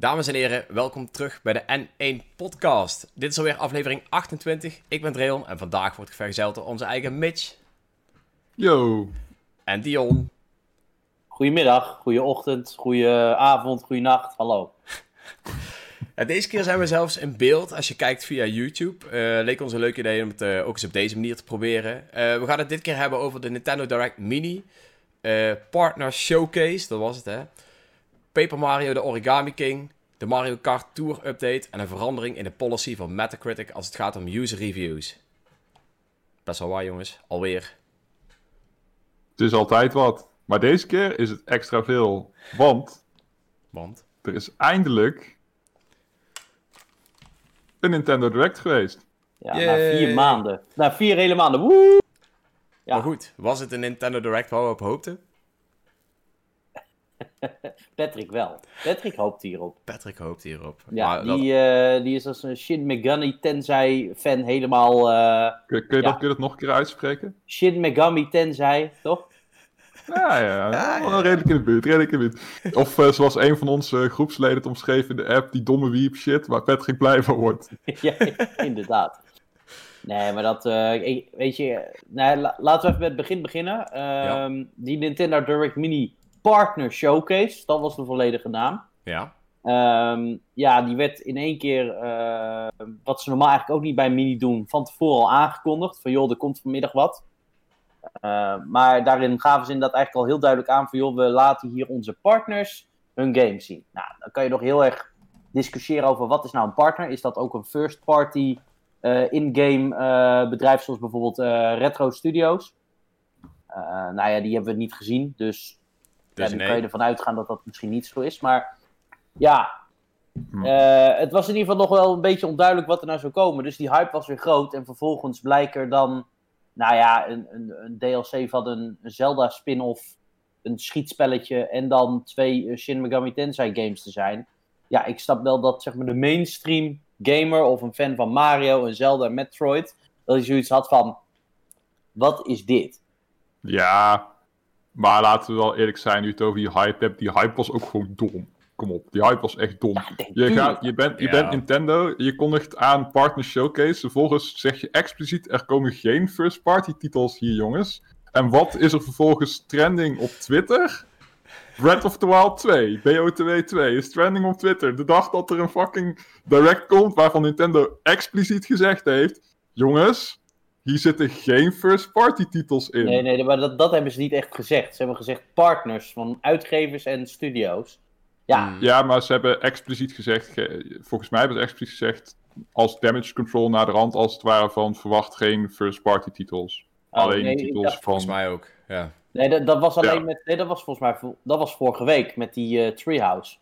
Dames en heren, welkom terug bij de N1 Podcast. Dit is alweer aflevering 28. Ik ben Dreon en vandaag wordt vergezeld door onze eigen Mitch. Yo. En Dion. Goedemiddag, goede ochtend, goede avond, goede nacht, hallo. En deze keer zijn we zelfs in beeld als je kijkt via YouTube. Uh, leek ons een leuk idee om het uh, ook eens op deze manier te proberen. Uh, we gaan het dit keer hebben over de Nintendo Direct Mini. Partner Showcase, dat was het hè. Paper Mario de Origami King. De Mario Kart Tour update. En een verandering in de policy van Metacritic als het gaat om user reviews. Best wel waar jongens, alweer. Het is altijd wat. Maar deze keer is het extra veel. Want. Want? Er is eindelijk een Nintendo Direct geweest. Ja, na vier maanden. Na vier hele maanden. Woe! Ja. Maar goed, was het een Nintendo Direct waar we op hoopten? Patrick wel. Patrick hoopt hierop. Patrick hoopt hierop. Ja, die, uh, die is als een Shin Megami Tensei fan helemaal... Uh, kun, kun, je dat, kun je dat nog een keer uitspreken? Shin Megami Tensei, toch? Ja, ja, ja, redelijk in de buurt, redelijk in de buurt. Of uh, zoals een van onze groepsleden het omschreef in de app, die domme wiep shit, waar Patrick blij van wordt. ja, inderdaad. Nee, maar dat, uh, weet je, nou, laten we even met het begin beginnen. Uh, ja. Die Nintendo Direct Mini Partner Showcase, dat was de volledige naam. Ja. Um, ja, die werd in één keer, uh, wat ze normaal eigenlijk ook niet bij Mini doen, van tevoren al aangekondigd. Van joh, er komt vanmiddag wat. Uh, maar daarin gaven ze inderdaad eigenlijk al heel duidelijk aan van joh, we laten hier onze partners hun games zien. Nou, dan kan je nog heel erg discussiëren over wat is nou een partner. Is dat ook een first party uh, in-game bedrijf zoals bijvoorbeeld Retro Studios? nou ja, die hebben we niet gezien, dus, dus ja, nu kan je ervan uitgaan dat dat misschien niet zo is. Maar ja, hm. het was in ieder geval nog wel een beetje onduidelijk wat er nou zou komen. Dus die hype was weer groot en vervolgens blijkt er dan nou ja, een, een, een DLC van een, een Zelda spin-off, een schietspelletje en dan twee uh, Shin Megami Tensei games te zijn. Ja, ik snap wel dat zeg maar, de mainstream gamer of een fan van Mario en Zelda en Metroid, dat hij zoiets had van, wat is dit? Ja, maar laten we wel eerlijk zijn, nu het over die hype hebt, die hype was ook gewoon dom kom op, die hype was echt dom. je, gaat, je, bent, je bent Nintendo, je kondigt aan Partner Showcase. Vervolgens zeg je expliciet, er komen geen first-party titels hier, jongens. En wat is er vervolgens trending op Twitter? Breath of the Wild 2, BO2 2 is trending op Twitter. De dag dat er een fucking direct komt waarvan Nintendo expliciet gezegd heeft... Jongens, hier zitten geen first-party titels in. Nee, nee, maar dat, dat hebben ze niet echt gezegd. Ze hebben gezegd partners van uitgevers en studio's. Ja. Hmm. ja, maar ze hebben expliciet gezegd, volgens mij hebben ze expliciet gezegd, als damage control naar de rand, als het ware van verwacht geen first party titels. Oh, alleen nee, titels van... Volgens mij ook, ja. Nee, dat, dat was alleen met, nee, dat was volgens mij, dat was vorige week met die uh, Treehouse.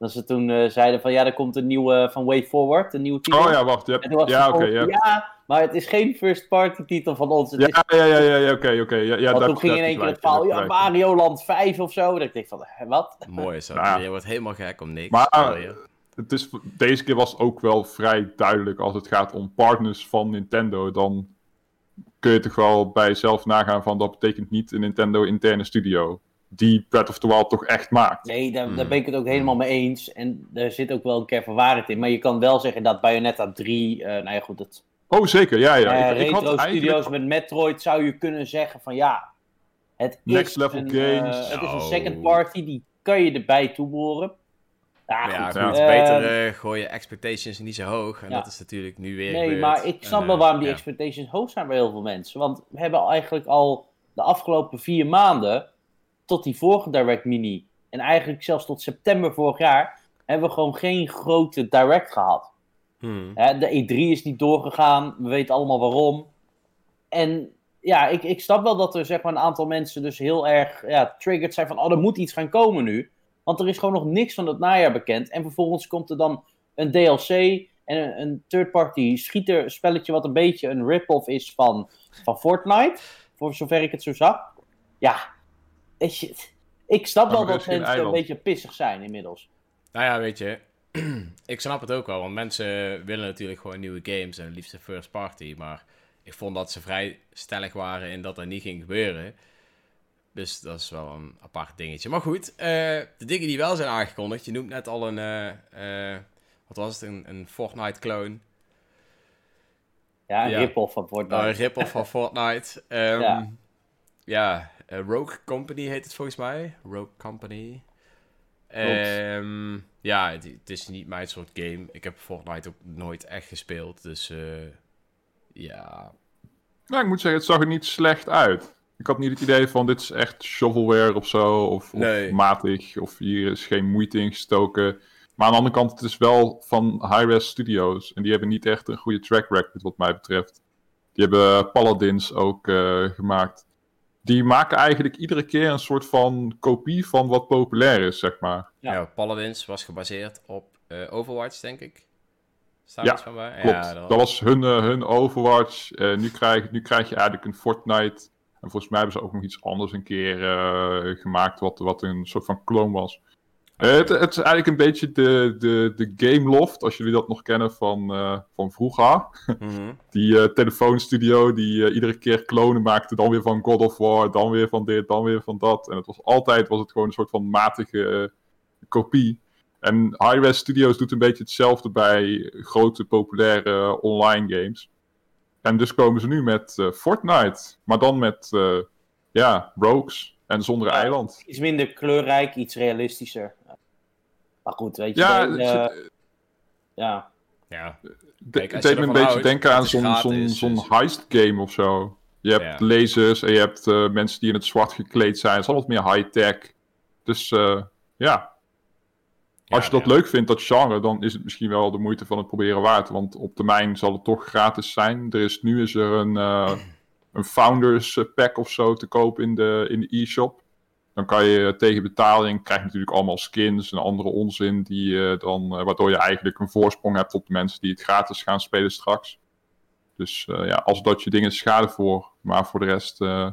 Dat ze toen uh, zeiden van ja, er komt een nieuwe van Way Forward, een nieuwe titel. Oh ja, wacht. Yep. Ja, oké. Okay, ja, maar het is geen first party titel van ons. ja, ja, ja, ja, oké, oké. Ja, ja, Want toen ging in één keer het verhaal, ja, Mario Land 5 of zo. Dat ik denk van, wat? Mooi. Nou, je wordt helemaal gek om niks. Maar het is, deze keer was ook wel vrij duidelijk als het gaat om partners van Nintendo. Dan kun je toch wel bij jezelf nagaan van dat betekent niet een Nintendo interne studio die Breath of the Wild toch echt maakt. Nee, daar, daar, hmm. ben ik het ook helemaal mee eens. En er zit ook wel een keer van waarheid in. Maar je kan wel zeggen dat Bayonetta 3, uh, nou ja goed, dat... Oh, zeker, ja, ja. Uh, ik, retro ik studios met Metroid zou je kunnen zeggen van ja, het Next is level een, games. Uh, het is een second party, die kan je erbij toebehoren. Ja, ja, goed, ja. beter uh, gooi je expectations niet zo hoog. En ja. dat is natuurlijk nu weer Nee, maar ik snap en, wel waarom die expectations hoog zijn bij heel veel mensen. Want we hebben eigenlijk al de afgelopen vier maanden tot die vorige Direct Mini. En eigenlijk zelfs tot september vorig jaar hebben we gewoon geen grote Direct gehad. Hmm. de E3 is niet doorgegaan, we weten allemaal waarom. En ja, ik, ik snap wel dat er zeg maar, een aantal mensen dus heel erg ja, triggered zijn van... oh, er moet iets gaan komen nu. Want er is gewoon nog niks van het najaar bekend. En vervolgens komt er dan een DLC en een, een third-party schieterspelletje... wat een beetje een rip-off is van, van Fortnite, voor zover ik het zo zag. Ja, ik snap wel dat mensen een beetje pissig zijn inmiddels. Nou ja, weet je, ik snap het ook wel, want mensen willen natuurlijk gewoon nieuwe games en liefst first party. Maar ik vond dat ze vrij stellig waren in dat er niet ging gebeuren. Dus dat is wel een apart dingetje. Maar goed, eh, de dingen die wel zijn aangekondigd. Je noemt net al een, eh, eh, wat was het, een, een Fortnite-clone. Ja, een Ja. rip-off van Fortnite. Oh, een rip-off van Fortnite. Ehm, Ja. ja, eh, Rogue Company heet het volgens mij. Rogue Company. Ehm, ja, het, het is niet mijn soort game. Ik heb Fortnite ook nooit echt gespeeld. Dus eh, ja, Nou, ik moet zeggen, het zag er niet slecht uit. Ik had niet het idee van dit is echt shovelware of zo, of, of Nee. matig, of hier is geen moeite in gestoken. Maar aan de andere kant, het is wel van Hi-Res Studios. En die hebben niet echt een goede track record wat mij betreft. Die hebben Paladins ook eh, gemaakt. Die maken eigenlijk iedere keer een soort van kopie van wat populair is, zeg maar. Ja. ja. Paladins was gebaseerd op eh, Overwatch, denk ik. Staat Ja, van bij? Klopt, Ja, dat was hun, eh, hun Overwatch. Eh, nu, krijg, nu krijg je eigenlijk een Fortnite. En volgens mij hebben ze ook nog iets anders een keer eh, gemaakt, wat, wat een soort van clone was. Eh, het, het is eigenlijk een beetje de, de, de Game Loft, als jullie dat nog kennen van, eh, van vroeger. Mhm. Die eh, telefoonstudio die iedere keer klonen maakte, dan weer van God of War, dan weer van dit, dan weer van dat. En het was altijd was het gewoon een soort van matige kopie. En Hi-Res Studios doet een beetje hetzelfde bij grote populaire online games. En dus komen ze nu met eh, Fortnite, maar dan met eh, ja, rogues en zonder Ja. eiland. Iets minder kleurrijk, iets realistischer. Maar goed, weet je. Ja, het, ja. Ja, de- Kijk, het deed me een beetje houdt, denken aan zo'n zo'n zo'n heist game of zo. Je hebt Ja. lasers en je hebt eh, mensen die in het zwart gekleed zijn. Het is allemaal wat meer high-tech. Dus eh, ja, als je dat ja. leuk vindt, dat genre, dan is het misschien wel de moeite van het proberen waard. Want op termijn zal het toch gratis zijn. Er is, nu is er een, eh, een Founders Pack of zo te koop in de in de e-shop. Dan kan je tegen betaling, krijg je natuurlijk allemaal skins en andere onzin, die, eh, dan, eh, waardoor je eigenlijk een voorsprong hebt op de mensen die het gratis gaan spelen straks. Dus eh, ja, als dat je dingen schade voor. Maar voor de rest eh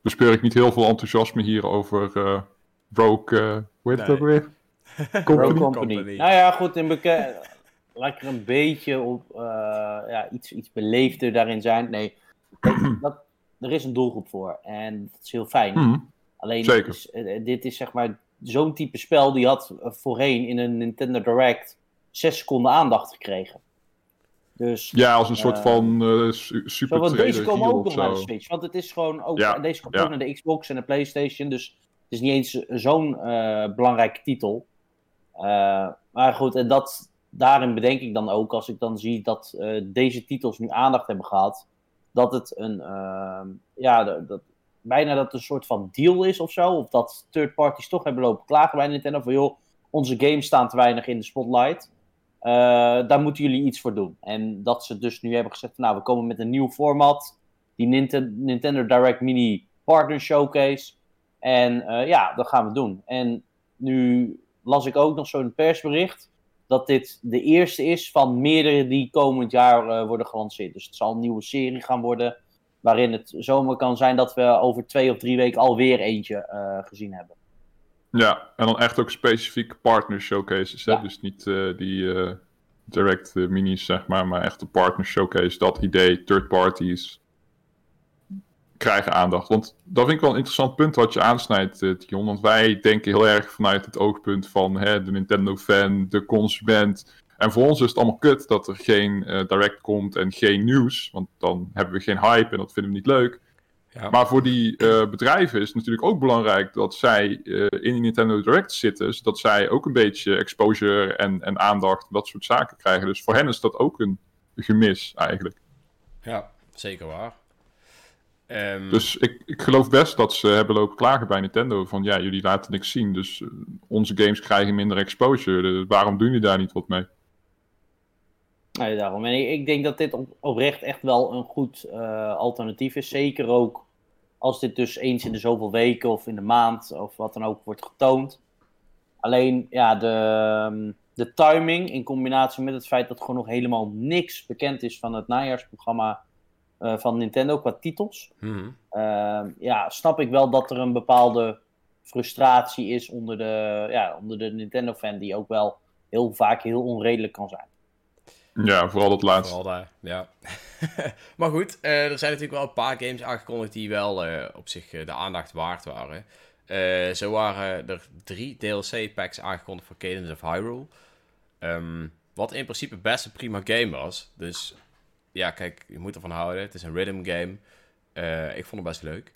bespeur ik niet heel veel enthousiasme hier over eh Broke, eh hoe heet het ook weer? Rogue Company. Company. Company. Nou ja, goed, in beke- laat ik er een beetje op, eh, ja, iets, iets beleefder daarin zijn. Nee, dat- er is een doelgroep voor en dat is heel fijn. Mhm. Alleen, zeker. is- eh, dit is zeg maar zo'n type spel die had eh, voorheen in een Nintendo Direct 6 seconden aandacht gekregen. Dus Ja, als een soort Eh, van eh, su- super want deze komen ook nog naar de. Switch. Want het is gewoon ook, Ja, deze komt ja. ook naar de Xbox en de PlayStation. Dus het is niet eens zo'n eh, belangrijke titel. Eh, maar goed, en dat, daarin bedenk ik dan ook, als ik dan zie dat eh, deze titels nu aandacht hebben gehad, dat het een, ehm, ja, dat, dat, bijna dat een soort van deal is of zo. Of dat third parties toch hebben lopen klagen bij Nintendo van, joh, onze games staan te weinig in de spotlight. Eh, daar moeten jullie iets voor doen. En dat ze dus nu hebben gezegd: Nou, we komen met een nieuw format. Die Ninte- Nintendo Direct Mini Partner Showcase. En eh, ja, dat gaan we doen. En nu las ik ook nog zo'n persbericht. Dat dit de eerste is van meerdere die komend jaar eh, worden gelanceerd. Dus het zal een nieuwe serie gaan worden. Waarin het zomaar kan zijn dat we over twee of drie weken alweer eentje eh, gezien hebben. Ja, en dan echt ook specifieke partner showcases. Hè? Ja. Dus niet eh, die direct minis, zeg maar, maar echt de partner showcase. Dat idee, third parties krijgen aandacht. Want dat vind ik wel een interessant punt wat je aansnijdt, eh, Tion. Want wij denken heel erg vanuit het oogpunt van hè, de Nintendo-fan, de consument. En voor ons is het allemaal kut dat er geen eh, direct komt en geen nieuws. Want dan hebben we geen hype en dat vinden we niet leuk. Ja. Maar voor die eh, bedrijven is het natuurlijk ook belangrijk dat zij in die Nintendo Direct zitten, zodat zij ook een beetje exposure en, en aandacht, dat soort zaken krijgen. Dus voor hen is dat ook een gemis eigenlijk. ja, zeker waar. Ehm, Dus ik, ik geloof best dat ze hebben lopen klagen bij Nintendo van ja, jullie laten niks zien, dus eh, onze games krijgen minder exposure. Dus waarom doen jullie daar niet wat mee? Nee, daarom. En ik, ik denk dat dit op, oprecht echt wel een goed eh, alternatief is. Zeker ook als dit dus eens in de zoveel weken of in de maand of wat dan ook wordt getoond. Alleen ja, de, ehm, de timing in combinatie met het feit dat gewoon nog helemaal niks bekend is van het najaarsprogramma eh, van Nintendo qua titels. mhm. Ehm, ja, snap ik wel dat er een bepaalde frustratie is onder de, ja, onder de Nintendo-fan, die ook wel heel vaak heel onredelijk kan zijn. Ja, vooral dat laatste. Vooral daar, ja. maar goed, eh, er zijn natuurlijk wel een paar games aangekondigd die wel uh, op zich de aandacht waard waren. zo waren er drie DLC-packs aangekondigd voor Cadence of Hyrule. Um, wat in principe best een prima game was. Dus ja, kijk, je moet ervan houden. Het is een rhythm game. ik vond het best leuk.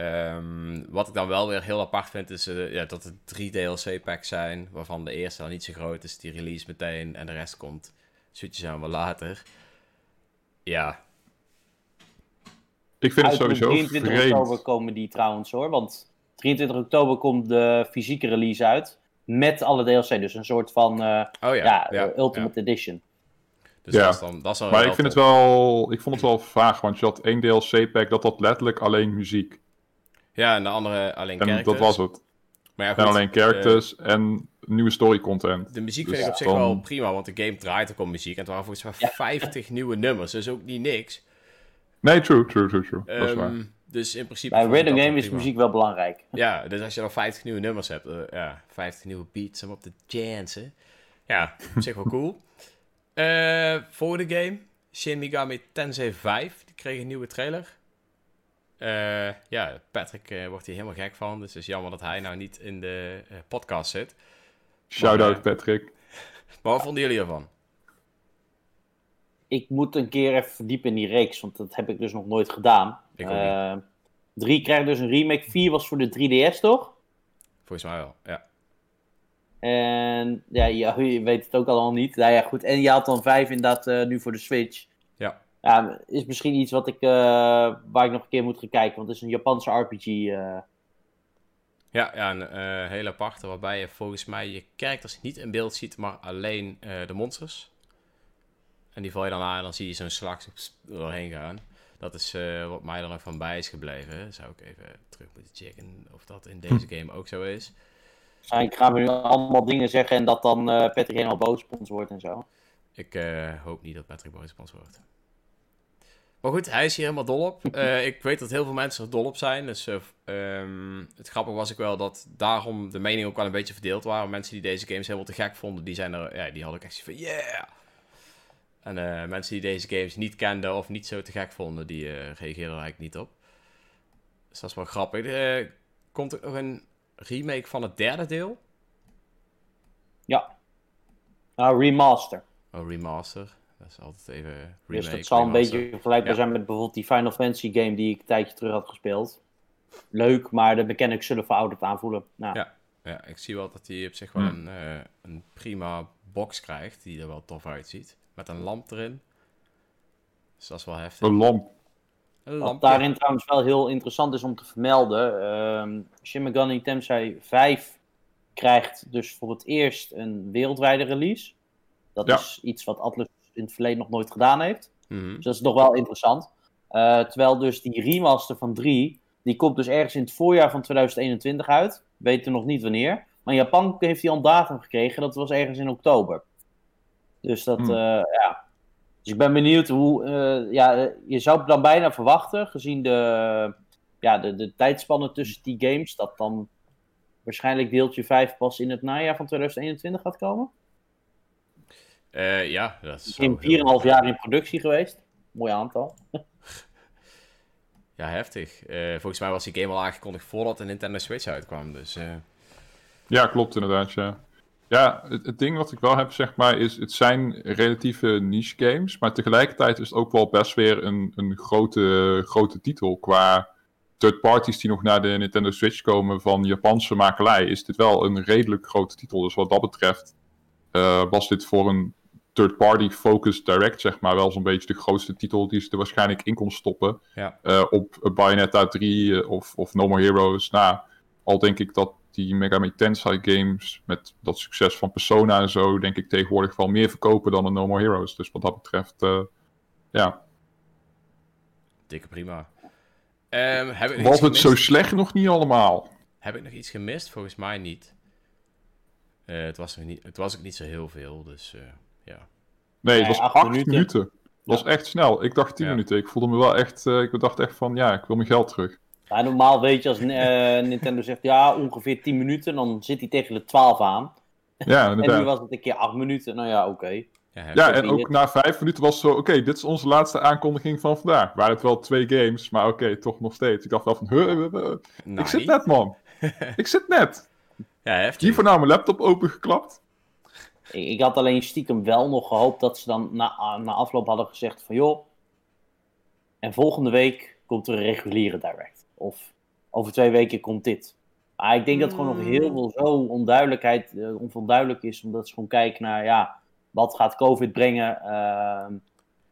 Um, wat ik dan wel weer heel apart vind, is uh, ja, dat het drie DLC-packs zijn. Waarvan de eerste dan niet zo groot is, die release meteen. En de rest komt zoetjes aan wel later. Ja. Ik vind het sowieso 23 vreemd. oktober komen die trouwens hoor. Want 23 oktober komt de fysieke release uit. Met alle DLC. Dus een soort van uh, oh, ja. Ja, ja, Ultimate Edition. Dus ja. dat is dan, dat is dan maar ik, vind het wel, ik vond het wel vaag. Want je had één DLC-pack dat had letterlijk alleen muziek. Ja, en de andere alleen en characters. dat was het. Maar ja, goed, en alleen characters uh, en nieuwe story content. De muziek dus vind ik op zich wel prima, want de game draait ook om muziek. En het waren volgens mij 50 nieuwe nummers, dus ook niet niks. Nee, true, true, true, true. Um, dat is ehm, waar. Dus in principe... Bij rhythm game is muziek wel belangrijk. Ja, dus als je dan 50 nieuwe nummers hebt, uh, ja, 50 nieuwe beats om op te jansen. Ja, op zich wel cool. Uh, volgende game, Shin Megami Tensei 5. Die kreeg een nieuwe trailer. Uh, ja, Patrick uh, wordt hier helemaal gek van. Dus het is jammer dat hij nou niet in de uh, podcast zit. Shout-out Patrick. Maar wat vonden jullie ervan? Ik moet een keer even verdiepen in die reeks, want dat heb ik dus nog nooit gedaan. Ik ook 3 krijgt dus een remake. 4 was voor de 3DS, toch? Volgens mij wel, ja. En ja, je, weet het ook allemaal niet. Nou ja, goed. En je had dan 5 inderdaad nu voor de Switch. Ja ja, is misschien iets wat ik, uh, waar ik nog een keer moet gaan kijken, want het is een Japanse RPG. Uh. Ja, ja, een uh, hele aparte, waarbij je volgens mij je characters niet in beeld ziet, maar alleen de monsters. En die val je dan aan en dan zie je zo'n slag doorheen gaan. Dat is wat mij dan nog van bij is gebleven. Zou ik even terug moeten checken of dat in deze hm. game ook zo is. Ik ga nu allemaal dingen zeggen en dat dan Patrick helemaal boos op ons wordt en zo. Ik hoop niet dat Patrick boos op ons wordt. Maar goed, hij is hier helemaal dol op. Uh, ik weet dat heel veel mensen er dol op zijn. Dus uh, um, het grappige was ik wel dat daarom de meningen ook wel een beetje verdeeld waren. Mensen die deze games helemaal te gek vonden, die, zijn er, ja, die hadden echt van yeah! En uh, mensen die deze games niet kenden of niet zo te gek vonden, die reageerden er eigenlijk niet op. Dus dat is wel grappig. komt er nog een remake van het derde deel? Ja. Nou, remaster. Oh, remaster. Dat is altijd even remake. Dus dat zal een beetje vergelijkbaar zijn met bijvoorbeeld die Final Fantasy game die ik een tijdje terug had gespeeld. Leuk, maar de mechanics zullen verouderd aanvoelen. Nou. Ja, ja, ik zie wel dat hij op zich wel een, uh, een prima box krijgt, die er wel tof uitziet. Met een lamp erin. Dus dat is wel heftig. Een lamp. Wat daarin trouwens wel heel interessant is om te vermelden. Um, Shin Megami Tensei 5 krijgt dus voor het eerst een wereldwijde release. Dat is iets wat Atlus in het verleden nog nooit gedaan heeft. Mhm. Dus dat is nog wel interessant. Uh, terwijl dus die remaster van 3, die komt dus ergens in het voorjaar van 2021 uit. Weten nog niet wanneer. Maar in Japan heeft hij al een datum gekregen. Dat was ergens in oktober. Dus dat, mm. uh, ja. Dus ik ben benieuwd hoe, uh, ja, je zou dan bijna verwachten, gezien de, ja, de, de tijdspannen tussen die games, dat dan waarschijnlijk deeltje 5 pas in het najaar van 2021 gaat komen. Uh, ja, dat is. In 4,5 jaar in productie geweest. Mooi aantal. ja, heftig. Uh, volgens mij was die game al aangekondigd voordat de Nintendo Switch uitkwam. Dus, uh... Ja, klopt inderdaad. Ja, ja het, het, ding wat ik wel heb, zeg maar, is: het zijn relatieve niche games. Maar tegelijkertijd is het ook wel best weer een, een grote, grote titel. Qua third parties die nog naar de Nintendo Switch komen van Japanse makelij, is dit wel een redelijk grote titel. Dus wat dat betreft. was dit voor een third-party focus direct, zeg maar, wel zo'n beetje de grootste titel die ze er waarschijnlijk in kon stoppen. Ja. Uh, op Bayonetta 3 eh, of, of No More Heroes. Nou, al denk ik dat die Mega Man Tensei games met dat succes van Persona en zo, denk ik tegenwoordig wel meer verkopen dan een No More Heroes. Dus wat dat betreft, uh, ja. Dikke prima. Um, heb ik Was het zo slecht nog niet allemaal? Heb ik nog iets gemist? Volgens mij niet. Uh, het, was nog niet het was ook niet zo heel veel, dus... Ja. Nee, het was acht, minuten. Dat was echt snel. Ik dacht 10 minuten. Ik voelde me wel echt. Uh, ik dacht echt van ja, ik wil mijn geld terug. Ja, normaal weet je als uh, Nintendo zegt ja, ongeveer 10 minuten, dan zit hij tegen de 12 aan. Ja, en nu was het een keer 8 minuten. Nou ja, oké. Okay. Ja, en ook na vijf minuten was het zo, oké, dit is onze laatste aankondiging van vandaag. Waren het wel twee games, maar oké, toch nog steeds. Ik dacht wel van, huh, ik zit net, man. ik zit net. Ja, heftig. Hiervoor nou mijn laptop opengeklapt. Ik, ik had alleen stiekem wel nog gehoopt dat ze dan na, na afloop hadden gezegd van, joh, en volgende week komt er een reguliere direct. Of over twee weken komt dit. Maar ik denk dat gewoon nog heel veel zo onduidelijkheid, uh, onduidelijk is, omdat ze gewoon kijken naar, ja, wat gaat COVID brengen? Uh,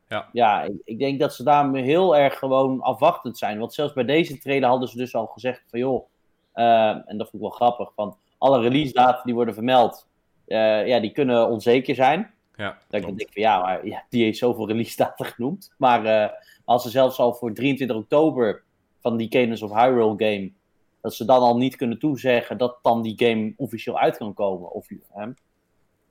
ja, ja ik, ik, denk dat ze daar heel erg gewoon afwachtend zijn. Want zelfs bij deze trailer hadden ze dus al gezegd van, joh, uh, en dat vond ik wel grappig, van alle release data die worden vermeld, uh, ja, die kunnen onzeker zijn. Ja, dat ik denk van, ja, maar ja, die heeft zoveel release data genoemd. Maar uh, als ze zelfs al voor 23 oktober van die Cadence of Hyrule game dat ze dan al niet kunnen toezeggen dat dan die game officieel uit kan komen. Of,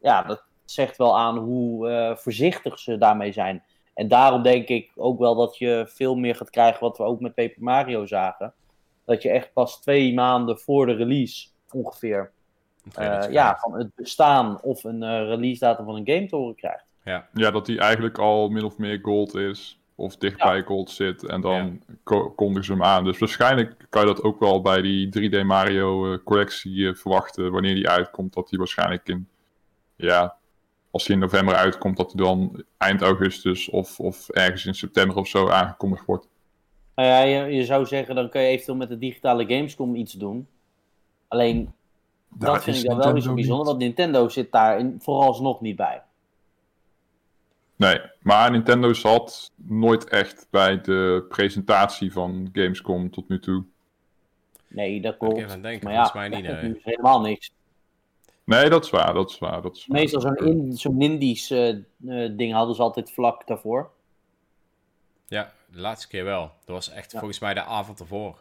ja, dat zegt wel aan hoe uh, voorzichtig ze daarmee zijn. En daarom denk ik ook wel dat je veel meer gaat krijgen wat we ook met Paper Mario zagen. Dat je echt pas twee maanden voor de release ongeveer uh, ja, van het bestaan of een uh, release datum van een game te horen krijgt. Ja. ja, dat die eigenlijk al min of meer gold is of dichtbij Gold zit. En dan ja. kondigen ze hem aan. Dus waarschijnlijk kan je dat ook wel bij die 3D Mario uh, collectie uh, verwachten. Wanneer die uitkomt, dat die waarschijnlijk in. Ja, als die in november uitkomt, dat die dan eind augustus of, of ergens in september of zo aangekondigd wordt. Nou ja, je, je zou zeggen, dan kun je eventueel met de digitale Gamescom iets doen. Alleen, dat vind ik dan wel niet zo bijzonder, want Nintendo zit daar in, vooralsnog niet bij. Nee, maar Nintendo zat nooit echt bij de presentatie van Gamescom tot nu toe. Nee, dat klopt. Ik denken, maar ja, mij niet, nee. helemaal niks. Nee, dat is waar, dat is waar. Dat is Meestal zo'n in, zo'n Indisch uh, ding hadden ze altijd vlak daarvoor. Ja, de laatste keer wel. Dat was echt volgens mij de avond ervoor.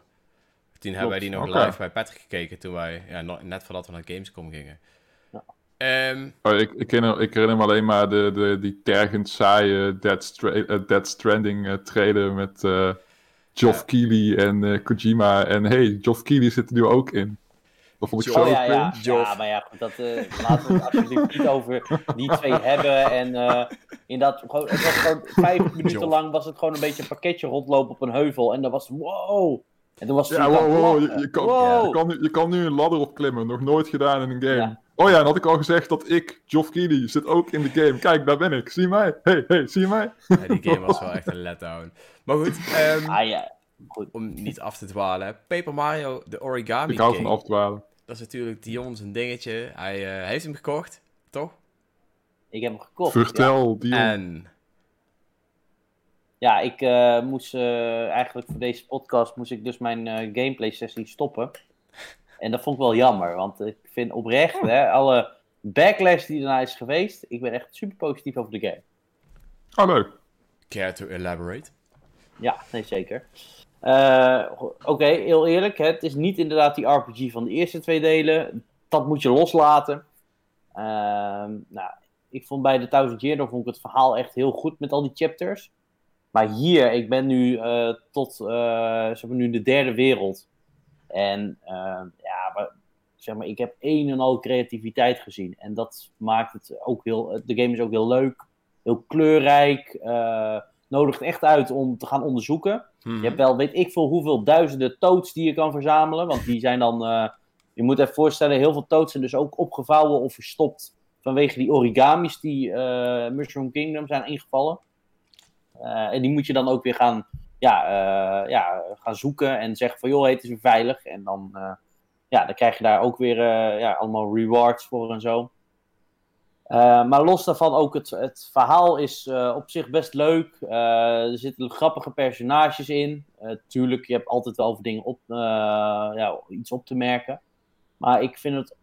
Toen hebben wij die nog live bij Patrick gekeken, toen wij, ja, net voordat we naar Gamescom gingen. Um, oh, ik, ik, herinner, ik, herinner, me alleen maar de, de, die tergend saaie Dead, Stra uh, Dead Stranding uh, trailer met uh, Geoff ja. Keighley en Kojima. En hey, Geoff Keighley zit er nu ook in. Dat vond ik zo ja, ja. ja, maar ja, goed, dat, laten we het alsjeblieft niet over die twee hebben. En in dat, gewoon, het was gewoon vijf minuten lang was het gewoon een beetje een pakketje rondlopen op een heuvel. En dan was wow, en toen was ja, wow, wow, je, je, kan, wow. Je, kan nu, je kan nu een ladder opklimmen. Nog nooit gedaan in een game. Oh ja, en had ik al gezegd dat ik, Geoff Keighley, zit ook in de game. Kijk, daar ben ik. Zie mij. Hey, hey, zie je mij? Ja, die game was wel echt een letdown. Maar goed, um, ah, ja. goed. om niet af te dwalen. Paper Mario, de origami Ik hou van afdwalen. Dat is natuurlijk Dion zijn dingetje. Hij uh, heeft hem gekocht, toch? Ik heb hem gekocht. Vertel, ja. Dion. En... Ja, ik uh, moest uh, eigenlijk voor deze podcast moest ik dus mijn gameplay sessie stoppen. En dat vond ik wel jammer, want ik vind oprecht, hè, alle backlash die erna is geweest, ik ben echt super positief over de game. Oh, leuk. Care to elaborate? Ja, nee, zeker. Uh, Oké, heel eerlijk, het is niet inderdaad die RPG van de eerste twee delen. Dat moet je loslaten. Uh, nou, ik vond bij de Thousand Year Door vond ik het verhaal echt heel goed met al die chapters. Maar hier, ik ben nu uh, tot uh, zeg maar nu de derde wereld. En uh, ja, maar, zeg maar, ik heb een en al creativiteit gezien. En dat maakt het ook heel. De game is ook heel leuk, heel kleurrijk. Uh, nodigt echt uit om te gaan onderzoeken. Je hebt mhm. wel, weet ik veel, hoeveel duizenden toads die je kan verzamelen. Want die zijn dan. Uh, je moet even voorstellen, heel veel toads zijn dus ook opgevouwen of verstopt. Vanwege die origamis die Mushroom Kingdom zijn ingevallen. en die moet je dan ook weer gaan ja, uh, ja, gaan zoeken en zeggen van joh, het is weer veilig. En dan, uh, ja, dan krijg je daar ook weer uh, ja, allemaal rewards voor en zo. maar los daarvan ook het, het verhaal is op zich best leuk. er zitten grappige personages in. tuurlijk, je hebt altijd wel over dingen op, ja, iets op te merken. Maar ik vind het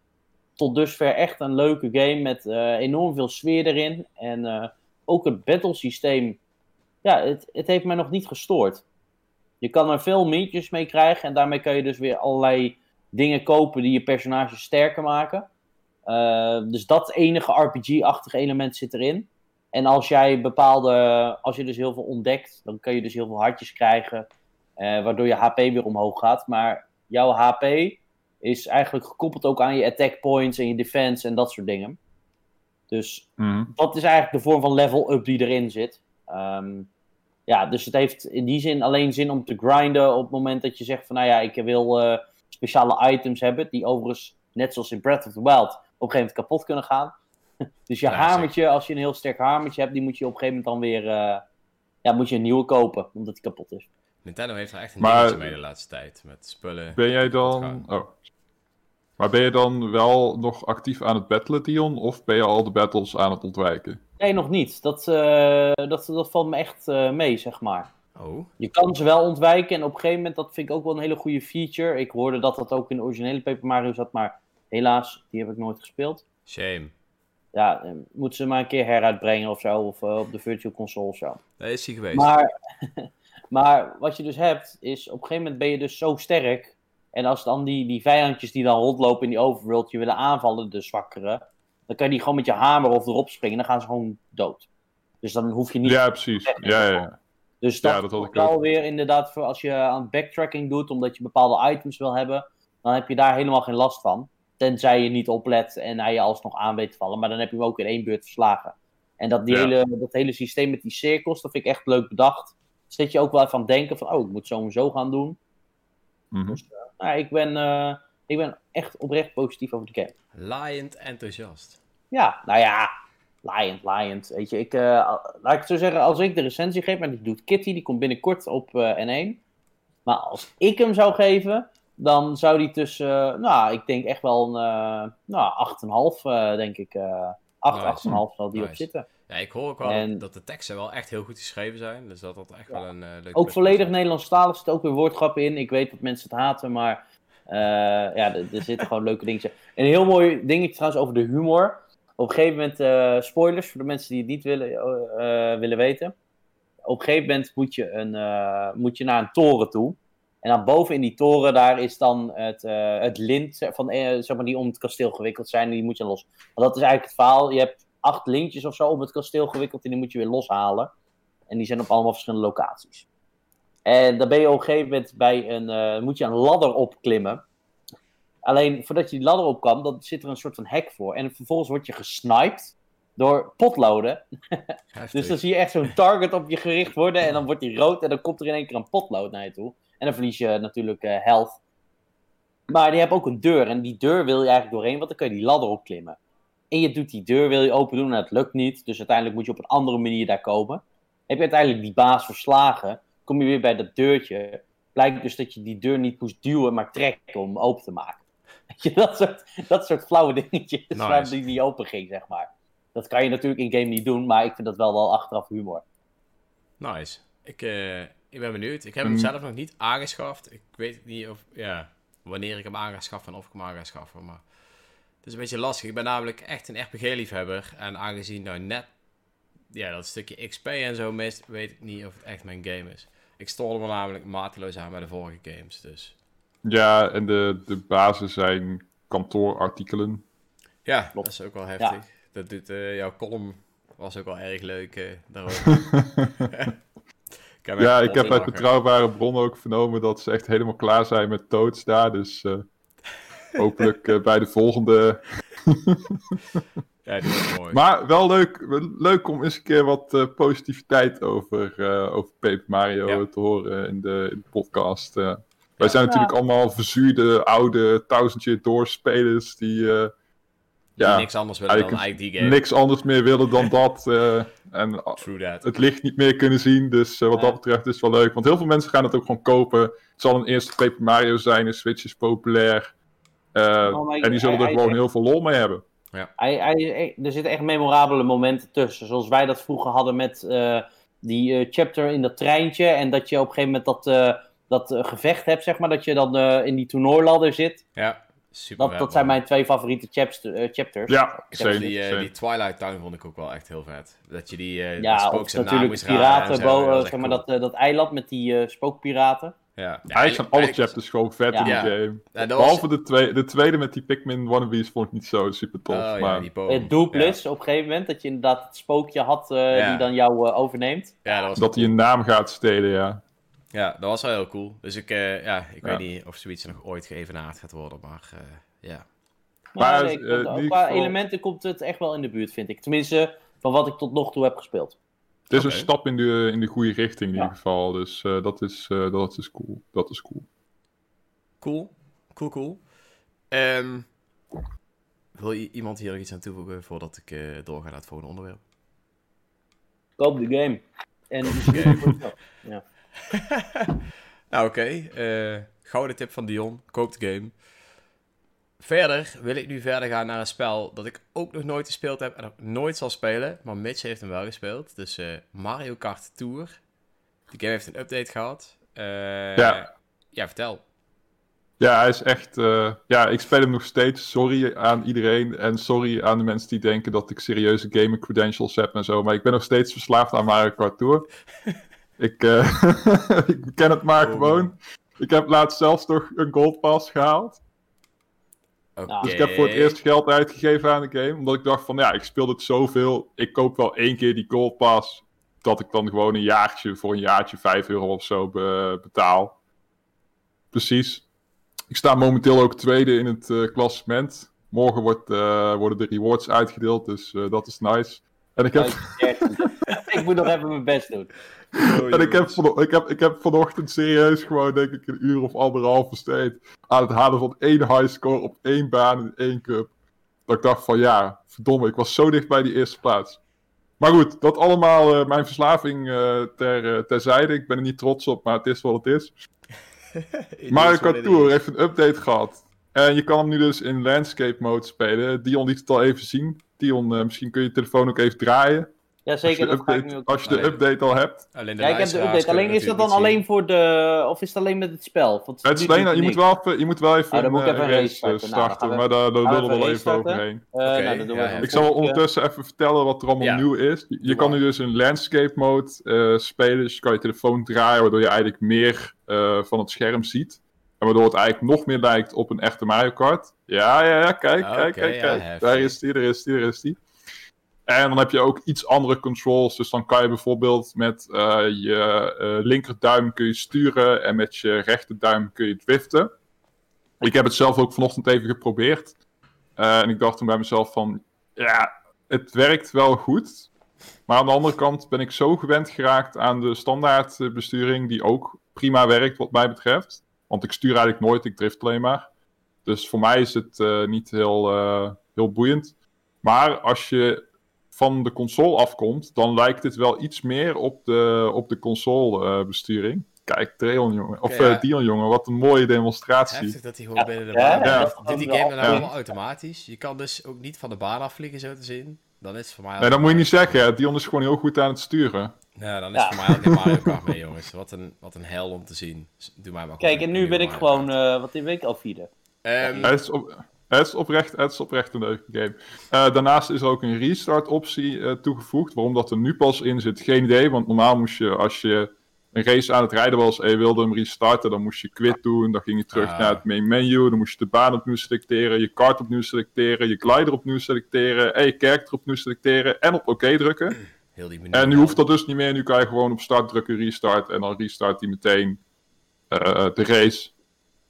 tot dusver echt een leuke game met enorm veel sfeer erin. En ook het battle systeem ja, het, het heeft mij nog niet gestoord. Je kan er veel mintjes mee krijgen en daarmee kan je dus weer allerlei dingen kopen die je personage sterker maken. Uh, dus dat enige RPG-achtige element zit erin. En als jij bepaalde, als je dus heel veel ontdekt, dan kan je dus heel veel hartjes krijgen, uh, waardoor je HP weer omhoog gaat. Maar jouw HP is eigenlijk gekoppeld ook aan je attack points en je defense en dat soort dingen. Dus Mhm. dat is eigenlijk de vorm van level-up die erin zit. Ehm, ja, dus het heeft in die zin alleen zin om te grinden op het moment dat je zegt van, nou ja, ik wil eh, speciale items hebben, die overigens, net zoals in Breath of the Wild, op een gegeven moment kapot kunnen gaan. dus je Ja, hamertje, als je een heel sterk hamertje hebt, die moet je op een gegeven moment dan weer, eh, ja, moet je een nieuwe kopen, omdat die kapot is. Nintendo heeft er echt een Maar- dingetje mee de laatste tijd. Met spullen. Ben jij dan... Oh. Maar ben je dan wel nog actief aan het battlen, Dion? Of ben je al de battles aan het ontwijken? Nee, nog niet. Dat, eh, dat, dat valt me echt eh, mee, zeg maar. Oh, Je kan ze wel ontwijken en op een gegeven moment, dat vind ik ook wel een hele goede feature. Ik hoorde dat dat ook in de originele Paper Mario zat, maar helaas, die heb ik nooit gespeeld. shame. Ja, eh, moeten ze maar een keer heruitbrengen of zo, of eh, op de Virtual Console of zo. Daar is hij geweest. Maar, maar wat je dus hebt, is op een gegeven moment ben je dus zo sterk. En als dan die, die vijandjes die dan rondlopen in die overworld je willen aanvallen, de zwakkere, dan kan je die gewoon met je hamer of erop springen, dan gaan ze gewoon dood. Dus dan hoef je niet Ja, precies. Ja, ja, ja. Dus Ja, dat, dat had ik wel weer inderdaad voor als je aan backtracking doet, omdat je bepaalde items wil hebben, dan heb je daar helemaal geen last van. Tenzij je niet oplet en hij je alsnog aan weet te vallen, maar dan heb je hem ook in één beurt verslagen. En dat, die Ja. hele, dat hele systeem met die cirkels, dat vind ik echt leuk bedacht. Zit je ook wel even aan het denken van, oh, ik moet zo en zo gaan doen. Mhm. Nou, ik ben, eh, ik ben echt oprecht positief over de game. Lion enthousiast. Ja, nou ja, Lion, Lion. Weet je, ik, eh, laat ik het zo zeggen, als ik de recensie geef, maar die doet Kitty, die komt binnenkort op eh, N1. Maar als ik hem zou geven, dan zou die tussen, nou, ik denk echt wel een, nou, 8,5, eh, denk ik. eh 8, Nice. 8,5 zal die op zitten. Ja, ik hoor ook wel En- dat de teksten wel echt heel goed geschreven zijn. Dus dat dat echt wel een uh, leuk Ook volledig Nederlandstalig, er zitten ook weer woordgrappen in. Ik weet dat mensen het haten, maar eh, ja, er, er zitten gewoon leuke dingen. Een heel mooi dingetje trouwens over de humor. Op een gegeven moment, eh, spoilers voor de mensen die het niet willen, eh, willen weten. Op een gegeven moment moet je, een, eh, moet je naar een toren toe. En dan boven in die toren, daar is dan het, eh, het lint van, eh, zeg maar, die om het kasteel gewikkeld zijn. En die moet je los. Want dat is eigenlijk het verhaal. Je hebt acht lintjes of zo om het kasteel gewikkeld en die moet je weer loshalen. En die zijn op allemaal verschillende locaties. En dan ben je op een gegeven moment bij een, eh, moet je een ladder opklimmen. Alleen voordat je die ladder op kan, dan zit er een soort van hek voor. En vervolgens word je gesniped door potloden. Dus dan zie je echt zo'n target op je gericht worden en dan wordt die rood en dan komt er in één keer een potlood naar je toe. En dan verlies je natuurlijk eh, health. Maar die hebben ook een deur en die deur wil je eigenlijk doorheen, want dan kun je die ladder opklimmen. En je doet die deur, wil je open doen en het lukt niet. Dus uiteindelijk moet je op een andere manier daar komen. Heb je uiteindelijk die baas verslagen, kom je weer bij dat deurtje. Blijkt dus dat je die deur niet moest duwen, maar trekken om open te maken. Weet je, dat soort, dat soort flauwe dingetjes Nice. waar die niet open ging, zeg maar. Dat kan je natuurlijk in game niet doen, maar ik vind dat wel wel achteraf humor. Nice. Ik, eh, ik ben benieuwd. Ik heb hem Mm. zelf nog niet aangeschaft. Ik weet niet of, ja, wanneer ik hem aan ga schaffen en of ik hem aan ga schaffen. Maar is een beetje lastig. Ik ben namelijk echt een RPG-liefhebber. En aangezien nou net ja, dat stukje XP en zo mist, weet ik niet of het echt mijn game is. Ik stoorde me namelijk mateloos aan bij de vorige games. Dus Ja, en de, de basis zijn kantoorartikelen. ja, Klopt. dat is ook wel heftig. Dat doet eh, jouw column was ook wel erg leuk eh, daarover. ik Ja, ik heb uit betrouwbare bronnen ook vernomen dat ze echt helemaal klaar zijn met Toads daar. Dus eh, hopelijk eh, bij de volgende. Ja, die was mooi. Maar wel leuk, leuk om eens een keer wat eh, positiviteit over, eh, over Paper Mario Ja. te horen in de, in de podcast. wij zijn natuurlijk Ja. allemaal verzuurde, oude, thousand year door spelers die eh, Die ja, niks anders willen dan eigenlijk die game. niks anders meer willen dan dat. eh, en True that. het licht niet meer kunnen zien. Dus wat Ja. dat betreft is het wel leuk. Want heel veel mensen gaan het ook gewoon kopen. Het zal een eerste Paper Mario zijn. De Switch is populair. Eh, Oh, en die zullen hij- er hij- gewoon heel veel lol mee hebben. Hij, hij, er zitten echt memorabele momenten tussen. Zoals wij dat vroeger hadden met eh, die eh, chapter in dat treintje. En dat je op een gegeven moment dat, eh, dat gevecht hebt, zeg maar. Dat je dan eh, in die toernooiladder zit. Ja, super Dat, dat zijn mijn twee favoriete chapters. Ja. Die, eh, die Twilight Town vond ik ook wel echt heel vet. Dat je die uh, Ja, of natuurlijk piraten, bo- zeg maar dat, eh, dat eiland met die eh, spookpiraten. Ja, Eigenlijk zijn alle chapters gewoon vet in Ja. die game. Ja, dat was... Behalve de, twee, de tweede met die Pikmin wannabes vond ik niet zo super tof. Oh, ja, maar. Het Doopless op een gegeven moment, dat je inderdaad het spookje had eh, Ja. die dan jou eh, overneemt. Ja, dat was dat hij een naam gaat stelen, ja. Ja, dat was wel heel cool. Dus ik, eh, ja, ik Ja. weet niet of zoiets nog ooit geëvenaard gaat worden, maar eh, ja. Maar, nee, uh, qua elementen komt het echt wel in de buurt, vind ik. Tenminste, van wat ik tot nog toe heb gespeeld. Het is een stap in de, in de goede richting in ieder geval. Dus uh, dat, is, uh, dat is cool. Dat is cool. Cool. Cool, cool. Um, wil je iemand hier nog iets aan toevoegen voordat ik uh, doorga naar het volgende onderwerp? Koop de game. En ja. nou, oké. Okay. gouden tip van Dion. Koop de game. Verder wil ik nu verder gaan naar een spel dat ik ook nog nooit gespeeld heb en ook nooit zal spelen. Maar Mitch heeft hem wel gespeeld. Dus uh, Mario Kart Tour. Die game heeft een update gehad. Uh, ja. Ja, vertel. Ja, hij is echt. Uh, ja, ik speel hem nog steeds. Sorry aan iedereen. En sorry aan de mensen die denken dat ik serieuze gaming credentials heb en zo. Maar ik ben nog steeds verslaafd aan Mario Kart Tour. ik, ik ken het maar oh, gewoon. Ik heb laatst zelfs nog een Gold Pass gehaald. Okay. Dus ik heb voor het eerst geld uitgegeven aan de game. Omdat ik dacht van ja, ik speel dit zoveel. Ik koop wel één keer die Gold Pass. Dat ik dan gewoon een jaartje voor een jaartje 5 euro of zo betaal. Precies. Ik sta momenteel ook tweede in het uh, klassement. Morgen wordt, uh, worden de rewards uitgedeeld, dus uh, dat is nice. En ik heb... ik moet nog even mijn best doen. Oh, en ik heb, van, ik, heb, ik heb vanochtend serieus gewoon, denk ik, een uur of anderhalf besteed aan het halen van één highscore op één baan in één cup. Dat ik dacht van ja, verdomme, ik was zo dicht bij die eerste plaats. Maar goed, dat allemaal uh, mijn verslaving uh, ter, uh, terzijde. Ik ben er niet trots op, maar het is wat het is. Mario Kart Tour heeft een update gehad. En je kan hem nu dus in landscape mode spelen. Dion liet het al even zien. Dion, misschien kun je je telefoon ook even draaien. Ja, zeker. Als je, dat update, als je de update al hebt. Alleen ja, ik heb de update. Alleen is dat dan alleen voor de. Of is het alleen met het spel? Want het is alleen, je, moet wel even, je moet wel even, oh, een, moet even een, race, race starten. Nou, maar daar, daar lullen we wel even overheen. Uh, okay. nou, ja, ik zal ondertussen even vertellen wat er allemaal ja. nieuw is. Je, je kan nu dus in landscape mode uh, spelen. Dus je kan je telefoon draaien, waardoor je eigenlijk meer uh, van het scherm ziet. En waardoor het eigenlijk nog meer lijkt op een echte Mario Kart. Ja, ja, ja, kijk, oh, kijk, okay, kijk, kijk. Daar is die, daar is die, daar is die. En dan heb je ook iets andere controls. Dus dan kan je bijvoorbeeld met uh, je uh, linkerduim kun je sturen en met je rechterduim kun je driften. Ik heb het zelf ook vanochtend even geprobeerd. Uh, en ik dacht toen bij mezelf van, ja, het werkt wel goed. Maar aan de andere kant ben ik zo gewend geraakt aan de standaardbesturing, die ook prima werkt wat mij betreft. Want ik stuur eigenlijk nooit, ik drift alleen maar. Dus voor mij is het niet heel, heel boeiend. Maar als je van de console afkomt, dan lijkt het wel iets meer op de, op de console uh, besturing. Kijk, Treon jongen, of okay, ja. uh, Dion jongen, wat een mooie demonstratie. Heftig dat hij gewoon binnen de baan ja, Dit die game dan nou helemaal automatisch. Je kan dus ook niet van de baan afvliegen, zo te zien. Dan is het voor mij... Nee, dat moet je niet zeggen. Dion is gewoon heel goed aan het sturen. Ja, dan is het voor mij ook geen Mario Kart mee, jongens. Wat een, wat een hel om te zien. Doe mij maar Kijk, en nu ben ik gewoon, uh, wat in week al vierde. Um, het is oprecht, het is oprecht een leuke game. Uh, daarnaast is er ook een restart optie uh, toegevoegd. Waarom dat er nu pas in zit, geen idee. Want normaal moest je, als je een race aan het rijden was en je wilde hem restarten, dan moest je quit doen. Dan ging je terug ah. naar het main menu. Dan moest je de baan opnieuw selecteren, je kart opnieuw selecteren, je glider opnieuw selecteren, en je character opnieuw selecteren en op oké OK drukken. Heel die en nu hoeft dat dus niet meer. Nu kan je gewoon op start drukken, restart en dan restart hij meteen uh, de race.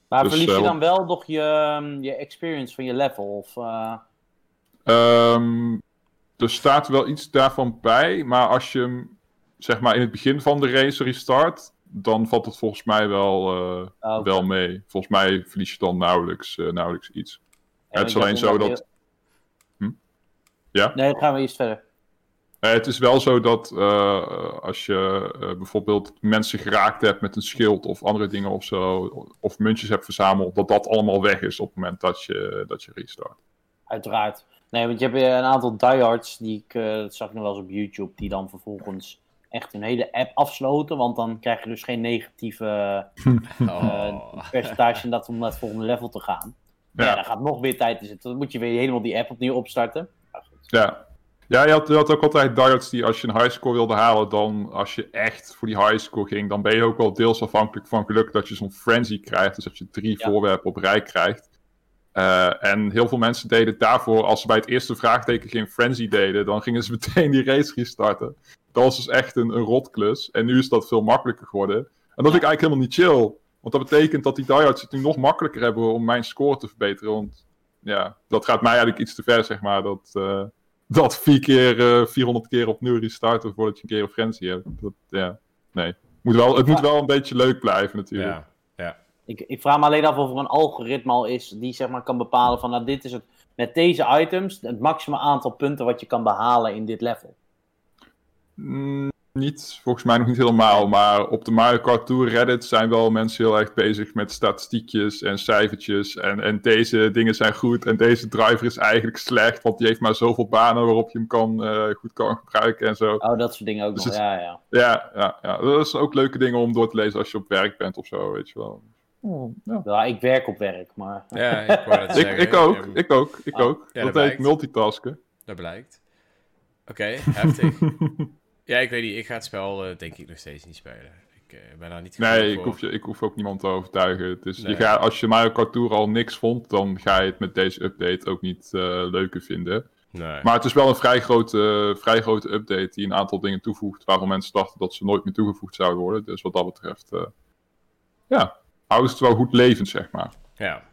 Maar dus, verlies je eh, dan wel nog je, ehm, je experience van je level? Of, um, er staat wel iets daarvan bij, maar als je hem zeg maar in het begin van de race restart, dan valt het volgens mij wel, uh, oh, wel mee. Volgens mij verlies je dan nauwelijks, uh, nauwelijks iets. het is alleen zo dat. Hm? Ja? Nee, dan gaan we eerst verder. Eh, het is wel zo dat uh, als je uh, bijvoorbeeld mensen geraakt hebt met een schild of andere dingen of zo, of muntjes hebt verzameld, dat dat allemaal weg is op het moment dat je, dat je restart. Uiteraard. Nee, want je hebt een aantal diehards, die ik, dat zag ik nog wel eens op YouTube, die dan vervolgens echt hun hele app afsloten, want dan krijg je dus geen negatieve oh. percentage dat om naar het volgende level te gaan. Ja. ja, dan gaat nog weer tijd in zitten. Dan moet je weer helemaal die app opnieuw opstarten. Ja, ja, je had, je had ook altijd darts die als je een highscore wilde halen, dan als je echt voor die highscore ging, dan ben je ook wel deels afhankelijk van geluk dat je zo'n frenzy krijgt. Dus dat je drie voorwerpen op rij krijgt. Uh, en heel veel mensen deden daarvoor, als ze bij het eerste vraagteken geen frenzy deden, dan gingen ze meteen die race restarten. Dat was dus echt een, een rotklus. En nu is dat veel makkelijker geworden. En dat vind ik eigenlijk helemaal niet chill. Want dat betekent dat die diehards het nu nog makkelijker hebben om mijn score te verbeteren. Want ja, dat gaat mij eigenlijk iets te ver, zeg maar. Dat, uh, dat vier keer, uh, eh, 400 keer opnieuw restarten voordat je een keer een frenzy hebt. Dat, ja, nee. Moet wel, het moet wel een beetje leuk blijven natuurlijk. Ja, ja. Ik, ik vraag me alleen af of er een algoritme al is die zeg maar kan bepalen van nou dit is het met deze items het maximum aantal punten wat je kan behalen in dit level. Mm, niet, volgens mij nog niet helemaal. Maar op de Mario Kart Tour Reddit zijn wel mensen heel erg bezig met statistiekjes en cijfertjes. En, en deze dingen zijn goed en deze driver is eigenlijk slecht, want die heeft maar zoveel banen waarop je hem kan, uh, goed kan gebruiken en zo. Oh, dat soort dingen ook dus nog, ja, ja. Ja, ja, ja, dat zijn ook leuke dingen om door te lezen als je op werk bent of zo, weet je wel. Oh, ja. ja. ik werk op werk, maar... Ja, ik ik, ik ook, ik ook, ik oh. ook. dat, dat heet multitasken. Dat blijkt. Oké, okay, heftig. Ja, ik weet niet. Ik ga het spel uh, denk ik nog steeds niet spelen. Ik uh, ben daar niet Nee, ik hoef, je, ik hoef ook niemand te overtuigen. Dus nee. je gaat, als je Mario Kart Tour al niks vond, dan ga je het met deze update ook niet uh, leuker vinden. Nee. Maar het is wel een vrij grote, vrij grote update die een aantal dingen toevoegt waarvan mensen dachten dat ze nooit meer toegevoegd zouden worden. Dus wat dat betreft, ja, houdt het wel goed levend, zeg maar. Ja,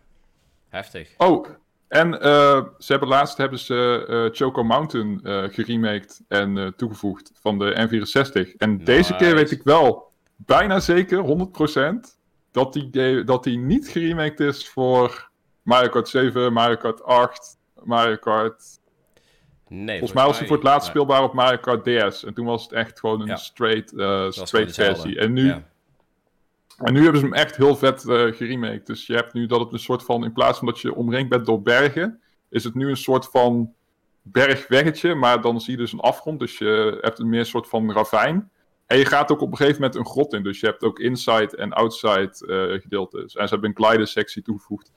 heftig. Oh, en uh, ze hebben laatst hebben ze uh, Choco Mountain uh, geremaked en toegevoegd van de N64. En nice. deze keer weet ik wel bijna zeker, 100%, dat die, dat die niet geremaked is voor Mario Kart 7, Mario Kart 8, Mario Kart... Nee, volgens mij was hij voor het laatst speelbaar op Mario Kart DS. En toen was het echt gewoon een ja. straight, straight versie. En nu... Ja. En nu hebben ze hem echt heel vet uh, geremaked. Dus je hebt nu dat het een soort van, in plaats van dat je omringd bent door bergen, is het nu een soort van bergweggetje, maar dan zie je dus een afgrond. Dus je hebt een meer soort van ravijn. En je gaat ook op een gegeven moment een grot in. Dus je hebt ook inside en outside uh, gedeeltes. En ze hebben een glider sectie toegevoegd.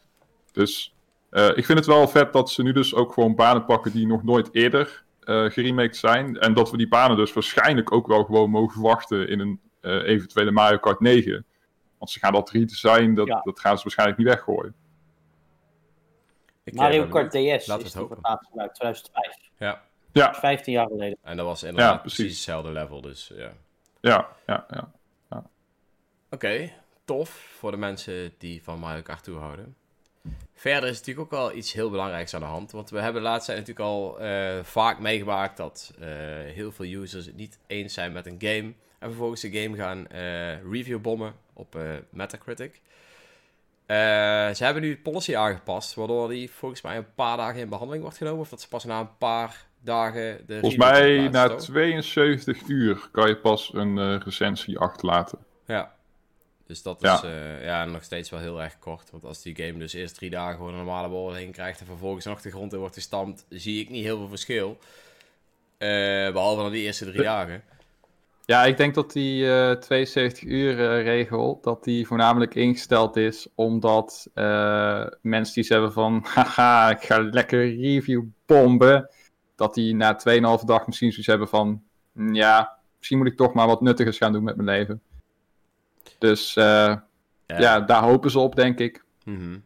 Dus uh, ik vind het wel vet dat ze nu dus ook gewoon banen pakken die nog nooit eerder uh, geremaked zijn. En dat we die banen dus waarschijnlijk ook wel gewoon mogen verwachten in een eventuele Mario Kart 9. Want ze gaan dat redesign, dat, ja. dat gaan ze waarschijnlijk niet weggooien. Ik Mario Kart DS Laat is het uit 2005. Ja. ja. 15 jaar geleden. En dat was inderdaad ja, precies. precies hetzelfde level, dus ja. Ja, ja, ja. ja. Oké, okay, tof voor de mensen die van Mario Kart toehouden. Verder is natuurlijk ook wel iets heel belangrijks aan de hand. Want we hebben laatst natuurlijk al uh, vaak meegemaakt dat uh, heel veel users het niet eens zijn met een game. En vervolgens de game gaan uh, review bommen op uh, Metacritic. Uh, ze hebben nu policy aangepast, waardoor die volgens mij een paar dagen in behandeling wordt genomen. Of dat ze pas na een paar dagen de Volgens mij na 72 uur kan je pas een uh, recensie achterlaten. Ja. Dus dat is ja. ja. nog steeds wel heel erg kort. Want als die game dus eerst drie dagen gewoon een normale beoordeling krijgt en vervolgens nog de grond in wordt gestampt, zie ik niet heel veel verschil. behalve dan die eerste drie dagen. Ja, ik denk dat die uh, 72 uur uh, regel, dat die voornamelijk ingesteld is omdat uh, mensen die hebben van, haha, ik ga lekker review bomben, dat die na 2,5 dag misschien zoiets hebben van, mm, ja, misschien moet ik toch maar wat nuttigers gaan doen met mijn leven. Dus ja. ja. daar hopen ze op, denk ik. Mm -hmm.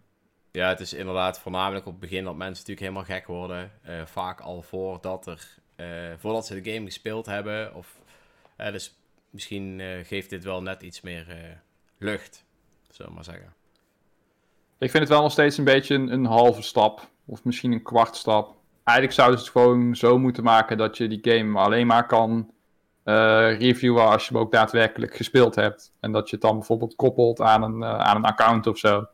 Ja, het is inderdaad voornamelijk op het begin dat mensen natuurlijk helemaal gek worden. vaak al voordat, er, voordat ze de game gespeeld hebben of dus misschien uh, geeft dit wel net iets meer uh, lucht, zullen we maar zeggen. Ik vind het wel nog steeds een beetje een, een, halve stap, of misschien een kwart stap. Eigenlijk zouden ze het gewoon zo moeten maken dat je die game alleen maar kan reviewen als je hem ook daadwerkelijk gespeeld hebt. En dat je het dan bijvoorbeeld koppelt aan een, aan een account of zo.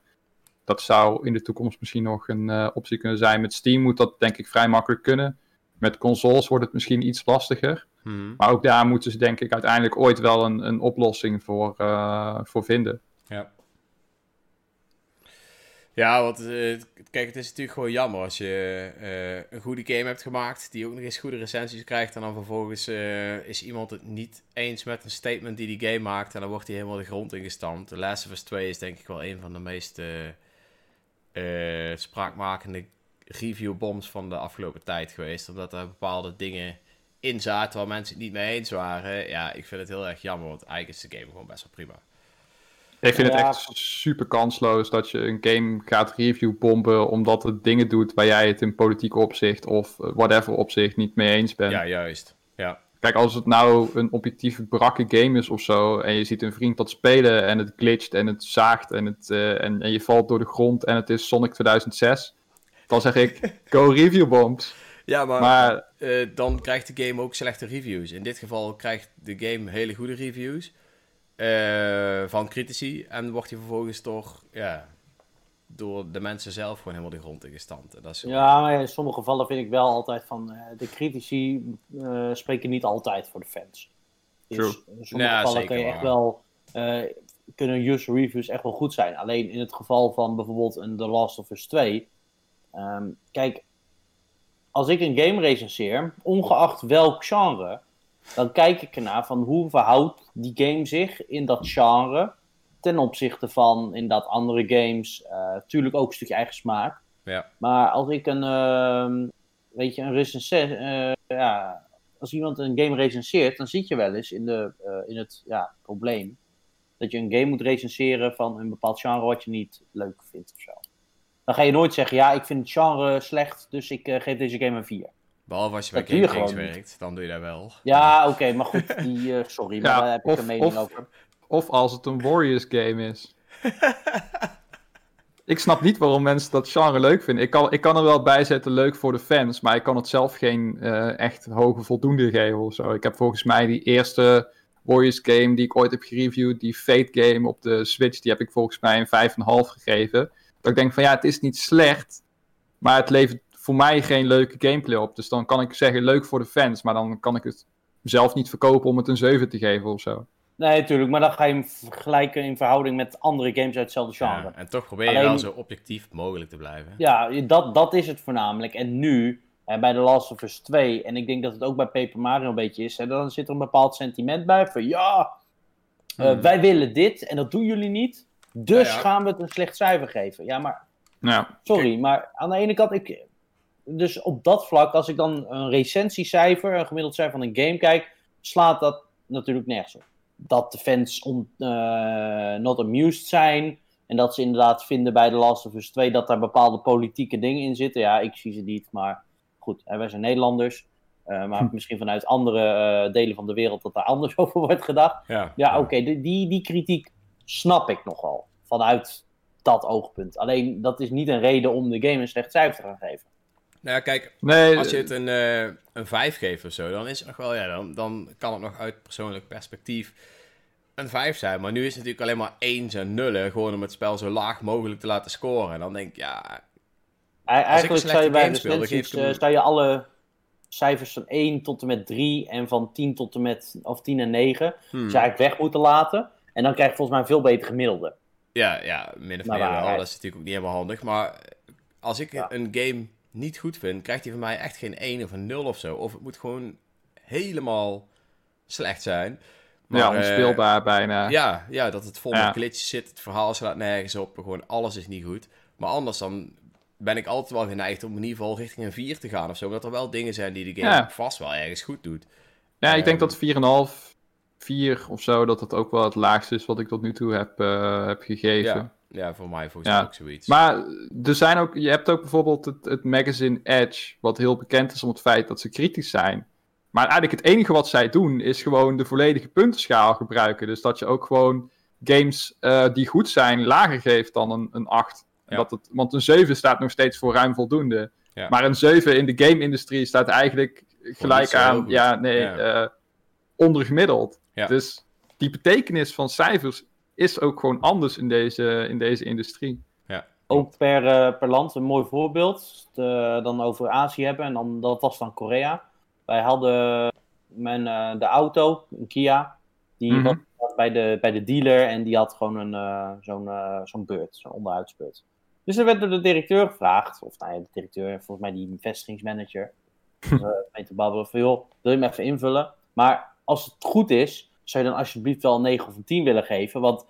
Dat zou in de toekomst misschien nog een optie kunnen zijn. Met Steam moet dat denk ik vrij makkelijk kunnen. Met consoles wordt het misschien iets lastiger. Hmm. Maar ook daar moeten ze denk ik uiteindelijk ooit wel een, een oplossing voor, uh, voor vinden. Ja. Ja, want uh, kijk, het is natuurlijk gewoon jammer als je uh, een goede game hebt gemaakt, die ook nog eens goede recensies krijgt, en dan vervolgens is iemand het niet eens met een statement die die game maakt, en dan wordt hij helemaal de grond ingestampt. The Last of Us 2 is denk ik wel een van de meest spraakmakende reviewbombs van de afgelopen tijd geweest, omdat er bepaalde dingen in zaten waar mensen het niet mee eens waren. Ja, ik vind het heel erg jammer, want eigenlijk is de game gewoon best wel prima. Ik vind het echt super kansloos dat je een game gaat review pompen omdat het dingen doet waar jij het in politiek opzicht of whatever opzicht niet mee eens bent. Ja, juist. Ja. Kijk, als het nou een objectief brakke game is of zo en je ziet een vriend dat spelen en het glitcht en het zaagt en, het, uh, en, en je valt door de grond en het is Sonic 2006 dan zeg ik, go review bombs. Ja, maar, Maar eh, dan krijgt de game ook slechte reviews. In dit geval krijgt de game hele goede reviews eh, van critici. En wordt hij vervolgens toch ja, door de mensen zelf gewoon helemaal de grond ingestampt. En dat is Ja, maar in sommige gevallen vind ik wel altijd van eh, de critici eh, spreken niet altijd voor de fans. Dus True. in sommige Ja, gevallen zeker kun je echt waar. wel, eh, kunnen user reviews echt wel goed zijn. Alleen in het geval van bijvoorbeeld een The Last of Us 2. ehm, kijk, als ik een game recenseer, ongeacht welk genre, dan kijk ik ernaar van hoe verhoudt die game zich in dat genre ten opzichte van in dat andere games. eh tuurlijk ook een stukje eigen smaak. Ja. Maar als ik een, ehm, weet je, een recensent, eh, ja, als iemand een game recenseert, dan zit je wel eens in, de, eh, in het ja, probleem dat je een game moet recenseren van een bepaald genre wat je niet leuk vindt of zo. Dan ga je nooit zeggen, ja, ik vind het genre slecht, dus ik eh, geef deze game een 4. Behalve als je bij Dat gewoon niet. werkt, dan doe je dat wel. Ja, oké, maar goed, die, eh, sorry, maar daar heb ik een mening of- over. Of als het een Warriors game is. ik snap niet waarom mensen dat genre leuk vinden. Ik kan, ik kan er wel bij zetten leuk voor de fans, maar ik kan het zelf geen eh, echt hoge voldoende geven of zo. Ik heb volgens mij die eerste Warriors game die ik ooit heb gereviewd, die Fate game op de Switch, die heb ik volgens mij een 5,5 gegeven. Dat ik denk van ja, het is niet slecht, maar het levert voor mij geen leuke gameplay op. Dus dan kan ik zeggen leuk voor de fans, maar dan kan ik het zelf niet verkopen om het een 7 te geven of zo. Nee, natuurlijk, maar dan ga je hem vergelijken in verhouding met andere games uit hetzelfde genre. Ja, en toch probeer je Alleen- wel zo objectief mogelijk te blijven. Ja, dat, dat is het voornamelijk. En nu, hè, bij The Last of Us 2, en ik denk dat het ook bij Paper Mario een beetje is, hè, dan zit er een bepaald sentiment bij van ja, eh, Hmm. wij willen dit en dat doen jullie niet, dus Ja, ja. gaan we het een slecht cijfer geven. Ja, maar Ja, sorry, maar aan de ene kant, ik, dus op dat vlak, als ik dan een recensiecijfer, een gemiddeld cijfer van een game kijk, slaat dat natuurlijk nergens op. Dat de fans on, eh, not amused zijn. En dat ze inderdaad vinden bij The Last of Us 2 dat daar bepaalde politieke dingen in zitten. Ja, ik zie ze niet, maar goed, hè, wij zijn Nederlanders. Eh, maar Hm. misschien vanuit andere eh, delen van de wereld dat daar anders over wordt gedacht. Ja, Ja, oké, die, die kritiek snap ik nogal. Vanuit dat oogpunt. Alleen dat is niet een reden om de game een slecht cijfer te gaan geven. Nou ja, kijk, nee, als je het een, eh, een 5 geeft of zo, dan is het nog wel, ja, dan, dan kan het nog uit persoonlijk perspectief een 5 zijn. Maar nu is het natuurlijk alleen maar 1 en nullen, gewoon om het spel zo laag mogelijk te laten scoren. En dan denk ik, ja, Ei- Eigenlijk zou je bij de speel, dan recensies, geef ik hem- eh, zou je alle cijfers van 1 tot en met 3 en van 10 tot en met, of 10 en 9, hmm, zou eigenlijk weg moeten laten. En dan krijg je volgens mij een veel beter gemiddelde. ja, ja, min of meer wel. Dat is natuurlijk ook niet helemaal handig. Maar als ik Ja. een game niet goed vind, krijgt hij van mij echt geen 1 of een 0 of zo. Of het moet gewoon helemaal slecht zijn. Maar, ja, eh, onspeelbaar bijna. Ja, ja, dat het vol Ja. met glitches zit. Het verhaal slaat nergens op. Gewoon alles is niet goed. Maar anders dan ben ik altijd wel geneigd om in ieder geval richting een 4 te gaan of zo. Omdat er wel dingen zijn die de game Ja. vast wel ergens goed doet. Ja, ik denk Ehm. dat 4,5, 4 of zo, dat dat ook wel het laagste is wat ik tot nu toe heb, eh, heb gegeven. Ja, ja, voor mij volgens Ja. mij ook zoiets. Maar er zijn ook, je hebt ook bijvoorbeeld het, het magazine Edge, wat heel bekend is om het feit dat ze kritisch zijn. Maar eigenlijk het enige wat zij doen is gewoon de volledige puntenschaal gebruiken. Dus dat je ook gewoon games eh, die goed zijn lager geeft dan een, een 8. Ja. Dat het, want een 7 staat nog steeds voor ruim voldoende. Ja. Maar een 7 in de game-industrie staat eigenlijk gelijk aan, ja, nee, Ja. eh, ondergemiddeld. Ja. Dus die betekenis van cijfers is ook gewoon anders in deze, in deze industrie. Ook per, eh, per land een mooi voorbeeld. De, dan over Azië hebben. En dan, dat was dan Korea. Wij hadden mijn, eh, de auto, een Kia. Die Mhm. was was bij de, bij de dealer. En die had gewoon een, eh, zo'n eh, zo'n beurt. Zo'n onderhoudsbeurt. Dus er werd door de directeur gevraagd. Of nou ja, de directeur, volgens mij die vestigingsmanager. Eh, mee te babbelen van joh, wil je hem even invullen? Maar als het goed is, zou je dan alsjeblieft wel een 9 of een 10 willen geven. Want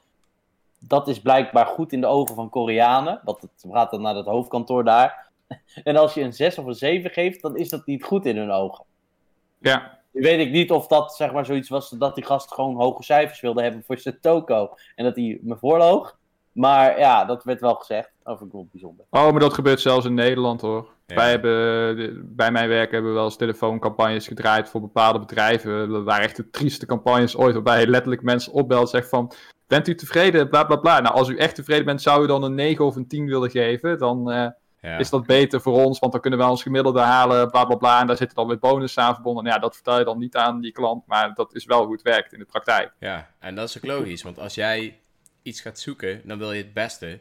dat is blijkbaar goed in de ogen van Koreanen. Want het gaat dan naar het hoofdkantoor daar. En als je een 6 of een 7 geeft, dan is dat niet goed in hun ogen. Ja, Nu weet ik niet of dat zeg maar zoiets was dat die gast gewoon hoge cijfers wilde hebben voor zijn toko. En dat hij me voorloog. Maar ja, dat werd wel gezegd. Dat vind ik wel bijzonder. Oh, maar dat gebeurt zelfs in Nederland hoor. Ja. Wij hebben, bij mijn werk hebben we wel eens telefooncampagnes gedraaid voor bepaalde bedrijven. Dat waren echt de trieste campagnes ooit, waarbij je letterlijk mensen opbelt en zegt van... Bent u tevreden? Bla bla bla. Nou, als u echt tevreden bent, zou u dan een 9 of een 10 willen geven? Dan, eh, is dat beter voor ons, want dan kunnen we ons gemiddelde halen, bla bla bla. En daar zitten dan weer bonus aan verbonden. Nou ja, dat vertel je dan niet aan die klant, maar dat is wel hoe het werkt in de praktijk. Ja, en dat is ook logisch, want als jij iets gaat zoeken, dan wil je het beste.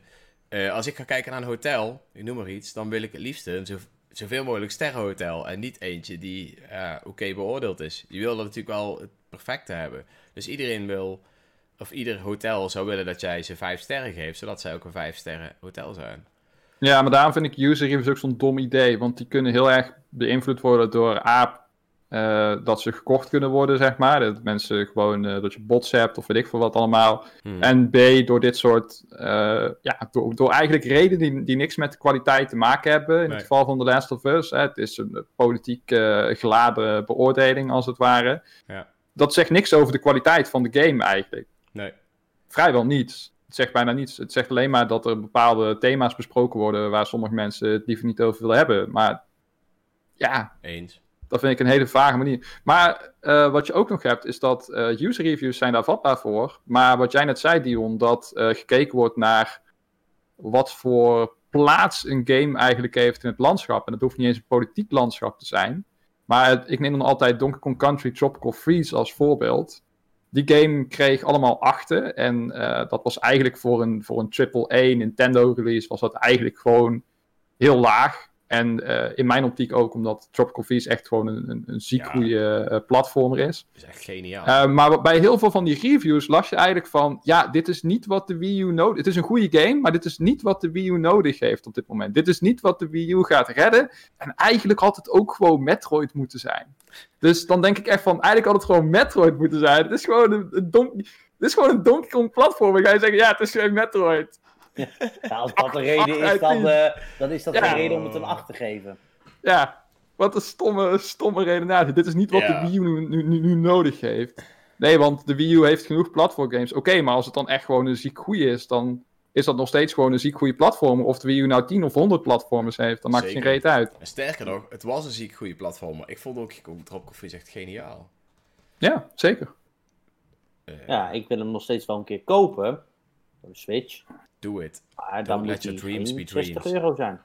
Eh, als ik ga kijken naar een hotel, ik noem maar iets, dan wil ik het liefste een zo, zoveel mogelijk sterrenhotel. En niet eentje die uh, oké beoordeeld is. Je wil natuurlijk wel het perfecte hebben. Dus iedereen wil, of ieder hotel zou willen dat jij ze vijf sterren geeft, zodat zij ook een vijf sterren hotel zijn. Ja, maar daarom vind ik user reviews ook zo'n dom idee. Want die kunnen heel erg beïnvloed worden door A, uh, dat ze gekocht kunnen worden, zeg maar. Dat mensen gewoon, uh, dat je bots hebt of weet ik veel wat allemaal. Hmm. En B, door dit soort, uh, ja, door, door eigenlijk redenen die, die niks met de kwaliteit te maken hebben. In het geval van The Last of Us. Hè, het is een politiek geladen beoordeling, als het ware. Ja. Dat zegt niks over de kwaliteit van de game eigenlijk. Nee. Vrijwel niets. Het zegt bijna niets. Het zegt alleen maar dat er bepaalde thema's besproken worden waar sommige mensen het liever niet over willen hebben. Maar ja. Eens. Dat vind ik een hele vage manier. Maar uh, wat je ook nog hebt, is dat uh, user reviews zijn daar vatbaar voor. Maar wat jij net zei, Dion, dat uh, gekeken wordt naar wat voor plaats een game eigenlijk heeft in het landschap. En dat hoeft niet eens een politiek landschap te zijn. Maar ik neem dan altijd Donkey Kong Country Tropical Freeze als voorbeeld. Die game kreeg allemaal achten. En dat was eigenlijk voor een, voor een AAA Nintendo release was dat eigenlijk gewoon heel laag. En uh, in mijn optiek ook, omdat Tropical Freeze echt gewoon een, een, een ziek goede uh, platformer is. Dat is echt geniaal. Uh, maar bij heel veel van die reviews las je eigenlijk van... Ja, dit is niet wat de Wii U nodig... Het is een goede game, maar dit is niet wat de Wii U nodig heeft op dit moment. Dit is niet wat de Wii U gaat redden. En eigenlijk had het ook gewoon Metroid moeten zijn. Dus dan denk ik echt van... Eigenlijk had het gewoon Metroid moeten zijn. Het is gewoon een, een, don het is gewoon een Donkey Kong platformer. Ga je zeggen, ja, het is gewoon Metroid. Ja, als dat de reden is, dan, uh, dan is dat ja. de reden om het een 8 te geven. Ja, wat een stomme, stomme redenatie. Dit is niet wat ja. de Wii U nu, nu, nodig heeft. Nee, want de Wii U heeft genoeg platformgames. Oké, okay, maar als het dan echt gewoon een ziek goede is, dan is dat nog steeds gewoon een ziek goede platformer. Of de Wii U nou 10 of 100 platformers heeft, dan maakt het geen reet uit. En sterker nog, het was een ziek goede platformer. Ik vond ook Tropical Freeze echt geniaal. Ja, zeker. Uh, ja, ik wil hem nog steeds wel een keer kopen. Voor de Switch. Do it. Maar dan moet your dreams be 60 euro zijn.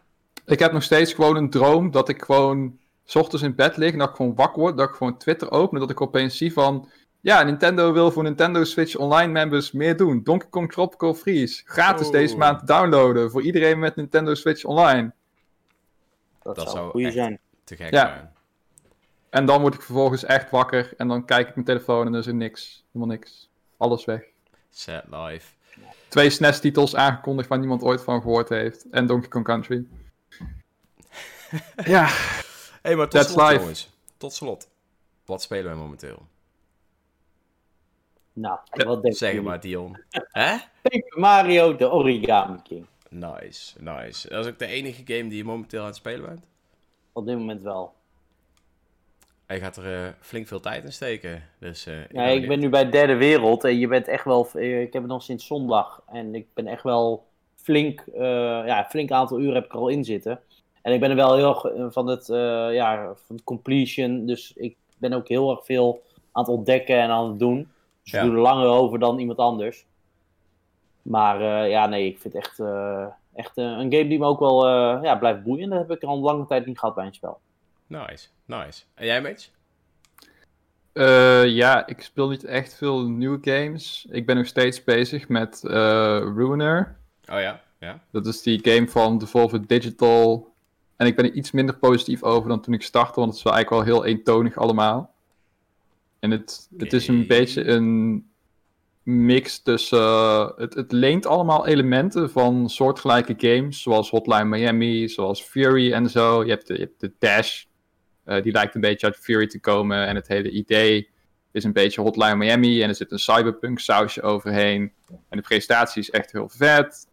Ik heb nog steeds gewoon een droom dat ik gewoon s ochtends in bed lig, dat ik gewoon wakker word, dat ik gewoon Twitter open en dat ik opeens zie van... Ja, Nintendo wil voor Nintendo Switch Online members meer doen. Donkey Kong Tropical Freeze. Gratis oh. deze maand downloaden voor iedereen met Nintendo Switch Online. Dat, dat zou goede zijn. Te gek ja. zijn. En dan word ik vervolgens echt wakker en dan kijk ik mijn telefoon en er is er niks. Helemaal niks. Alles weg. Sad life twee SNES-titels aangekondigd waar niemand ooit van gehoord heeft. En Donkey Kong Country. ja. hey, maar tot That's slot, life. jongens. Tot slot. Wat spelen wij momenteel? Nou, wat denk Zeg maar, Dion. Hè? Paper Mario, de Origami King. Nice, nice. Dat is ook de enige game die je momenteel aan het spelen bent? Op dit moment wel. Hij gaat er uh, flink veel tijd in steken. Dus, ja, ik ben nu bij derde wereld en je bent echt wel. Uh, ik heb het nog sinds zondag en ik ben echt wel flink. ja, flink aantal uren heb ik er al in zitten. En ik ben er wel heel van het, ja, van het completion. Dus ik ben ook heel erg veel aan het ontdekken en aan het doen. Dus ja. ik doe er langer over dan iemand anders. Maar ja, nee, ik vind echt, echt een game die me ook wel ja, blijft boeien. Dat heb ik al een lange tijd niet gehad bij een spel. Nice, nice. En jij, Mitch? Uh, ja, ik speel niet echt veel nieuwe games. Ik ben nog steeds bezig met uh, Ruiner. Oh ja, ja. Dat is die game van Devolver Digital. En ik ben er iets minder positief over dan toen ik startte, want het is wel eigenlijk wel heel eentonig allemaal. En het, okay. het is een beetje een mix tussen. Uh, het, het leent allemaal elementen van soortgelijke games, zoals Hotline Miami, zoals Fury en zo. Je hebt de, je hebt de Dash uh, die lijkt een beetje uit Fury te komen. En het hele idee is een beetje Hotline Miami. En er zit een cyberpunk sausje overheen. En de presentatie is echt heel vet.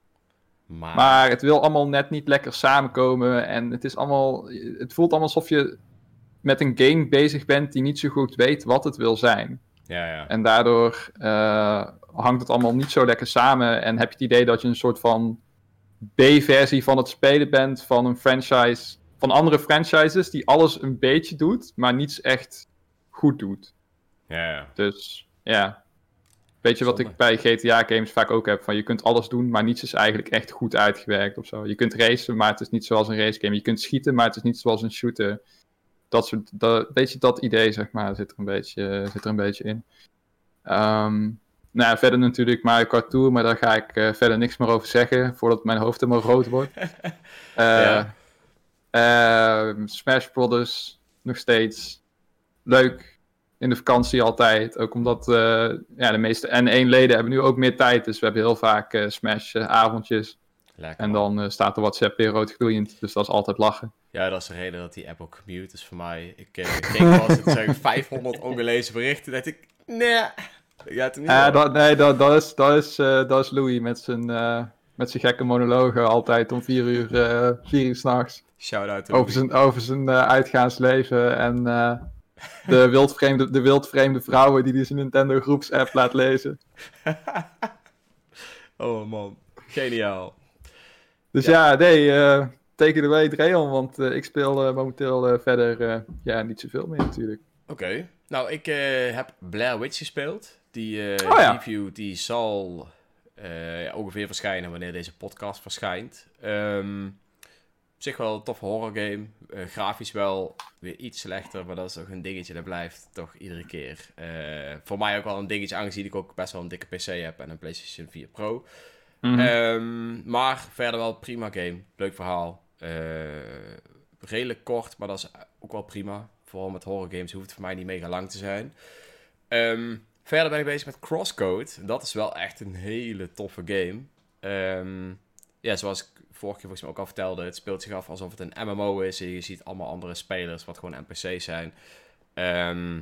Maar... maar... het wil allemaal net niet lekker samenkomen. En het is allemaal. Het voelt allemaal alsof je met een game bezig bent die niet zo goed weet wat het wil zijn. Ja, ja. En daardoor uh, hangt het allemaal niet zo lekker samen. En heb je het idee dat je een soort van B-versie van het spelen bent van een franchise van andere franchises die alles een beetje doet, maar niets echt goed doet. Ja, ja. Dus ja, Weet je wat Zonde. ik bij GTA-games vaak ook heb? Van je kunt alles doen, maar niets is eigenlijk echt goed uitgewerkt of zo. Je kunt racen, maar het is niet zoals een racegame. Je kunt schieten, maar het is niet zoals een shooter. Dat soort, dat, weet je, dat idee, zeg maar, zit er een beetje, zit er een beetje in. Ehm, nou ja, verder natuurlijk Mario Kart Tour, maar daar ga ik eh, verder niks meer over zeggen, voordat mijn hoofd helemaal rood wordt. Eh, Ja. Eh, Smash Brothers, nog steeds leuk. In de vakantie altijd. Ook omdat eh, ja, de meeste N1-leden hebben nu ook meer tijd. Dus we hebben heel vaak eh, Smash-avondjes. Lekker. en dan eh, staat de WhatsApp weer rood gloeiend. Dus dat is altijd lachen. Ja, dat is de reden dat die app ook mute is voor mij. Ik eh, keek wel eens, het zijn 500 ongelezen berichten. dacht ik, nee, ja, het niet. Eh, wel. dat, nee, dat, dat, is, dat, is, eh, dat is Louis met zijn, eh, met zijn gekke monologen. Altijd om vier uur, eh vier uur s'nachts. Shout-out to Over zijn, over zijn eh, uitgaansleven en eh, de, wildvreemde, de wildvreemde vrouwen die hij zijn Nintendo groepsapp laat lezen. Oh man, geniaal. Dus ja, nee, eh take it away Dreon, want ik speel momenteel verder ja, niet zoveel meer natuurlijk. Oké, nou ik heb Blair Witch gespeeld. Die Oh ja. review die zal ja, ongeveer verschijnen wanneer deze podcast verschijnt. Ehm, op zich wel een toffe horror game. Eh, grafisch wel weer iets slechter, maar dat is ook een dingetje dat blijft toch iedere keer. Eh, voor mij ook wel een dingetje, aangezien ik ook best wel een dikke PC heb en een PlayStation 4 Pro. Mhm. Ehm, maar verder wel prima game. Leuk verhaal. Eh, redelijk kort, maar dat is ook wel prima. Vooral met horror games hoeft het voor mij niet mega lang te zijn. Ehm, verder ben ik bezig met Crosscode. Dat is wel echt een hele toffe game. Ehm, ja, zoals ik vorige keer volgens mij ook al vertelde, het speelt zich af alsof het een MMO is. En je ziet allemaal andere spelers, wat gewoon NPC's zijn. Ehm,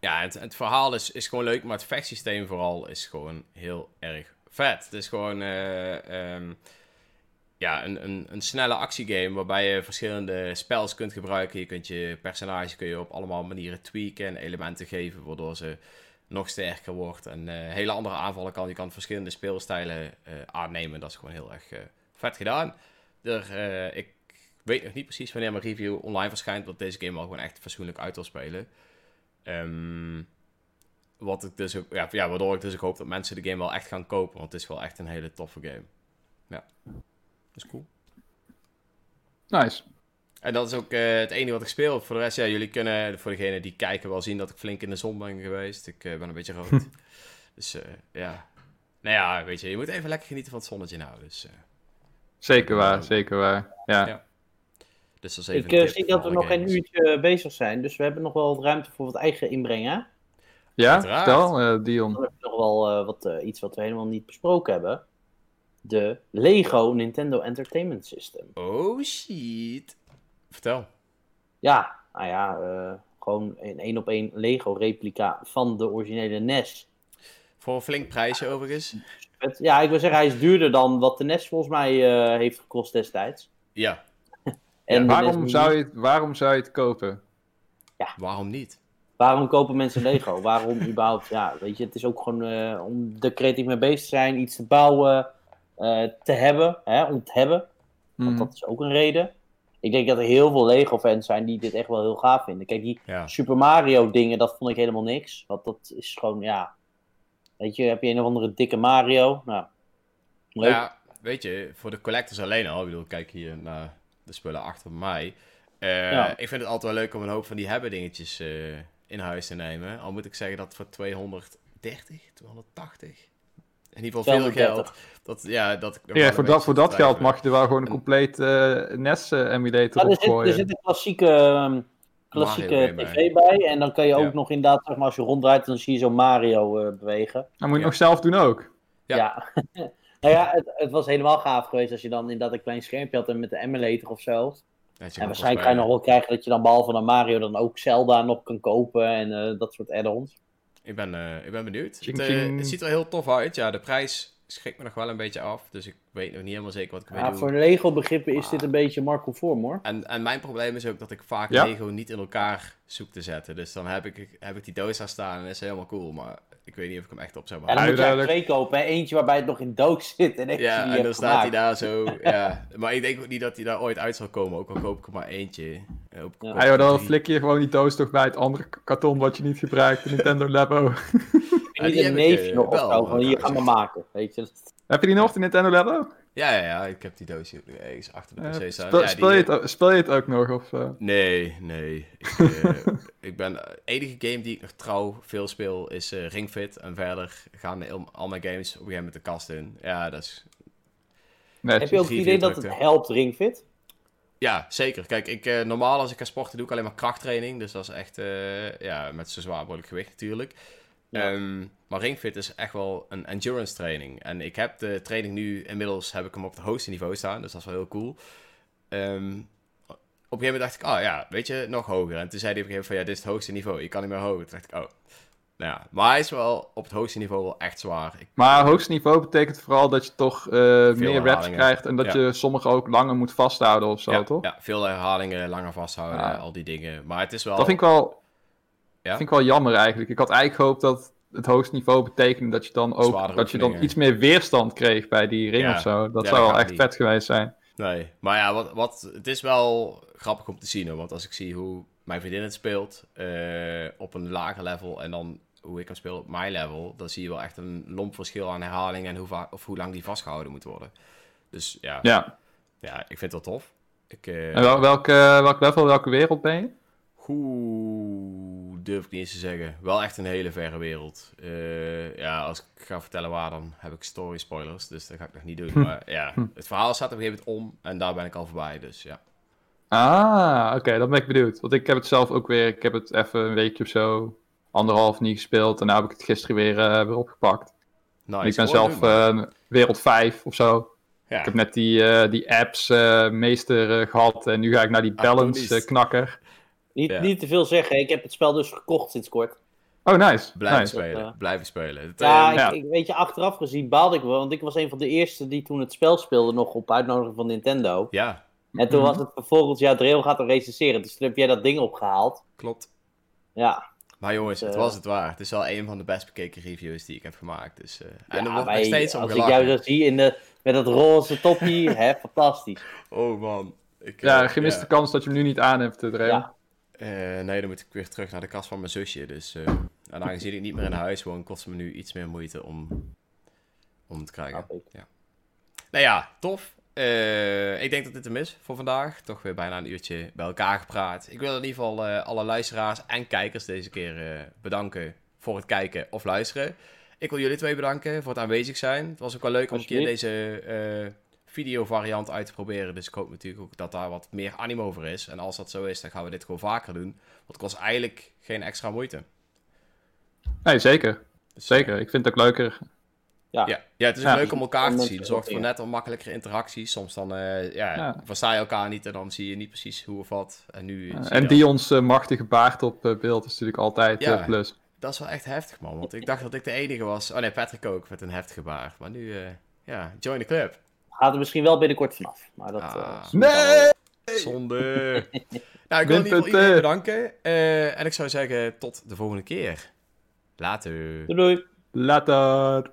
ja, het, het verhaal is, is gewoon leuk, maar het vechtsysteem vooral is gewoon heel erg vet. Het is gewoon eh, ehm, ja, een, een, een snelle actiegame waarbij je verschillende spells kunt gebruiken. Je kunt je personage kun je op allemaal manieren tweaken en elementen geven, waardoor ze nog sterker wordt. En eh, hele andere aanvallen kan. Je kan verschillende speelstijlen eh, aannemen. Dat is gewoon heel erg eh, vet gedaan. Er, ik weet nog niet precies wanneer mijn review online verschijnt, want deze game al gewoon echt fatsoenlijk uit wil spelen. Ehm, wat ik dus ook, ja, ja, waardoor ik dus ook hoop dat mensen de game wel echt gaan kopen, want het is wel echt een hele toffe game. Ja, dat is cool. Nice. En dat is ook eh, het enige wat ik speel. Voor de rest, ja, jullie kunnen, voor degenen die kijken, wel zien dat ik flink in de zon ben geweest. Ik eh, ben een beetje rood. dus eh, ja. Nou ja, weet je, je moet even lekker genieten van het zonnetje nou. Dus, eh, Zeker waar, zeker waar. Ja. Ja. dus dat is even Ik zie dat we nog geen uurtje bezig zijn, dus we hebben nog wel wat ruimte voor wat eigen inbrengen. Ja, vertel, eh, Dion. Dan heb je nog wel eh, wat, eh, iets wat we helemaal niet besproken hebben. De Lego Nintendo Entertainment System. Oh shit. Vertel. Ja, nou ja, eh, gewoon een één op één Lego replica van de originele NES. Voor een flink prijsje overigens. Het- ja, ik wil zeggen, hij is duurder dan wat de NES volgens mij eh, heeft gekost destijds. Ja, En de Waarom zou, je het, waarom zou je het kopen? waarom niet? Waarom kopen mensen Lego? Waarom überhaupt? Ja, weet je, het is ook gewoon eh, om er creatief mee bezig te zijn, iets te bouwen, eh, te hebben, hè, om te hebben. Want Mhm. dat is ook een reden. Ik denk dat er heel veel Lego-fans zijn die dit echt wel heel gaaf vinden. Kijk, die Ja. Super Mario dingen, dat vond ik helemaal niks. Want dat is gewoon, ja... Weet je, heb je een of andere dikke Mario. Nou, leuk. Ja, weet je, voor de collectors alleen al. Ik bedoel, kijk hier naar de spullen achter mij. Eh, Ja. Ik vind het altijd wel leuk om een hoop van die hebben dingetjes eh, in huis te nemen. Al moet ik zeggen dat voor 230, 280... In ieder geval veel 230. geld. Dat, ja, dat, Ja, voor dat, voor dat geld mag je er wel gewoon een compleet eh NES-emulator Ja, op zit, er gooien. zit een klassieke, ehm, klassieke tv bij. En dan kan je ook Ja. nog inderdaad, zeg maar, als je ronddraait, dan zie je zo'n Mario eh, bewegen. Dat moet je Ja. nog zelf doen ook. Ja. Ja. nou ja, het, het was helemaal gaaf geweest als je dan inderdaad een klein schermpje had en met de emulator of zo. En waarschijnlijk ga je nog wel krijgen dat je dan behalve dan Mario dan ook Zelda nog kan kopen en eh, dat soort add-ons. Ik ben, eh, ik ben benieuwd. Ching, het, eh, ching. het ziet er heel tof uit. Ja, de prijs schrikt me nog wel een beetje af. Dus ik weet nog niet helemaal zeker wat ik Ja, voor Lego begrippen is dit een beetje Marco Vorm hoor. En, en mijn probleem is ook dat ik vaak Ja. Lego niet in elkaar zoek te zetten. Dus dan heb ik, heb ik die doos daar staan en dat is helemaal cool. Maar ik weet niet of ik hem echt op zou En maken. dan moet je twee kopen. Hè? Eentje waarbij het nog in doos zit en Ja, die je en dan staat hij daar zo. Ja. Maar ik denk ook niet dat hij daar ooit uit zal komen. Ook al koop ik er maar eentje. Ja. joh, dan flik je gewoon die doos toch bij het andere karton wat je niet gebruikt, de Nintendo Labo. Ik Ja, Niet die een neefje eh, nog of wel, zo, van hier gaan we maken, weet je. Heb je die nog, de Nintendo Labo? Ja, ja, ja, ik heb die doos hier nog ergens achter de Eh, PC staan. speel, Ja, die, speel, je het, eh, ook- speel je het ook nog? Of, eh? Nee, nee. Ik, eh, ik ben, de enige game die ik nog trouw veel speel is eh, Ring Fit. En verder gaan al mijn games op een gegeven moment de kast in. Ja, dat is... Nee, Heb je ook het idee dat het helpt ringfit? Ja, zeker. Kijk, ik, eh, normaal als ik ga sporten doe ik alleen maar krachttraining. Dus dat is echt, eh, ja, met zo zwaar mogelijk gewicht natuurlijk. Ja. Ehm, maar ringfit is echt wel een endurance training. En ik heb de training nu, inmiddels heb ik hem op het hoogste niveau staan. Dus dat is wel heel cool. Ehm, op een gegeven moment dacht ik, oh ja, weet je, nog hoger. En toen zei hij op een gegeven moment van, ja, dit is het hoogste niveau. Je kan niet meer hoger. Toen dacht ik, oh. Nou ja, maar hij is wel op het hoogste niveau wel echt zwaar. Ik, Maar hoogste niveau betekent vooral dat je toch eh, meer reps krijgt en dat Ja. je sommige ook langer moet vasthouden of zo, ja, toch? ja, veel herhalingen, langer vasthouden, al die dingen. Maar het is wel... Dat vind ik wel, Ja? vind ik wel jammer eigenlijk. Ik had eigenlijk gehoopt dat het hoogste niveau betekende dat je dan ook Zwaardere dat je dan iets meer weerstand kreeg bij die ring Ja. of zo. Dat Ja, zou dat wel echt niet. vet geweest zijn. Nee, maar ja, wat, wat, het is wel grappig om te zien. Hoor, want als ik zie hoe mijn vriendin het speelt eh, op een lager level en dan hoe ik hem speel op mijn level, dan zie je wel echt een lomp verschil aan herhaling en hoe, va- of hoe lang die vastgehouden moet worden. Dus ja, ja. Ja. ik vind het wel tof. Ik, eh, En wel, welk, eh, welk level, welke wereld ben je? Oeh, durf ik niet eens te zeggen. Wel echt een hele verre wereld. Eh, ja, als ik ga vertellen waar, dan heb ik story spoilers. Dus dat ga ik nog niet doen. Maar ja, het verhaal staat op een gegeven moment om en daar ben ik al voorbij. Dus ja. Ah, oké, dan ben ik benieuwd. Want ik heb het zelf ook weer, ik heb het even een weekje of zo, anderhalf niet gespeeld. En nu heb ik het gisteren weer, eh, weer opgepakt. Nice. Ik ben zelf eh, wereld 5 of zo. ja. Ik heb net die, die apps meester eh, gehad en nu ga ik naar die balance knakker. Niet, Ja. niet te veel zeggen, ik heb het spel dus gekocht sinds kort. Oh, nice. Blijven nice. spelen, eh, blijven spelen. Het, Ja, eh, ik, ja. ik- weet je, achteraf gezien baalde ik wel, want ik was een van de eerste die toen het spel speelde nog op uitnodiging van Nintendo. ja, En toen Mhm. was het vervolgens, ja, Dreel gaat er recenseren, dus toen heb jij dat ding opgehaald. klopt. Ja, Maar jongens, Dus, het eh, was het waar. Het is wel een van de best bekeken reviews die ik heb gemaakt. Dus, eh, en er wordt nog steeds om als ik jou zo zie in de, met dat roze topje, hè, fantastisch. Oh man. Ik, Ja, gemiste ja. kans dat je hem nu niet aan hebt, te Ja. Eh, nee, dan moet ik weer terug naar de kast van mijn zusje. Dus eh en aangezien ik niet meer in huis woon, kost het me nu iets meer moeite om, om het te krijgen. Ja. Nou ja, tof. Eh, ik denk dat dit hem is voor vandaag. Toch weer bijna een uurtje bij elkaar gepraat. Ik wil in ieder geval alle luisteraars en kijkers deze keer bedanken voor het kijken of luisteren. Ik wil jullie twee bedanken voor het aanwezig zijn. Het was ook wel leuk om een keer deze eh video variant uit te proberen. Dus ik hoop natuurlijk ook dat daar wat meer animo voor is. En als dat zo is, dan gaan we dit gewoon vaker doen. Want het kost eigenlijk geen extra moeite. Nee, zeker. Dus, Zeker. Ik vind het ook leuker. Ja. Ja, ja het is ook Ja. leuk om elkaar te zien. Het zorgt voor net wat makkelijkere interacties. Soms dan eh, ja, Ja. versta je elkaar niet en dan zie je niet precies hoe of wat. En nu en dat. Dion's eh, machtige baard op eh, beeld is natuurlijk altijd Ja. eh, plus. Dat is wel echt heftig, man. Want ik dacht dat ik de enige was. Oh nee, Patrick ook met een heftige baard. Maar nu, eh, ja, join the club. Gaat er misschien wel binnenkort vanaf. Maar dat, Ah. eh, Nee! Zonde. nou, ik wil in ieder geval iedereen bedanken. Eh, en ik zou zeggen, tot de volgende keer. Later. doei doei. Later.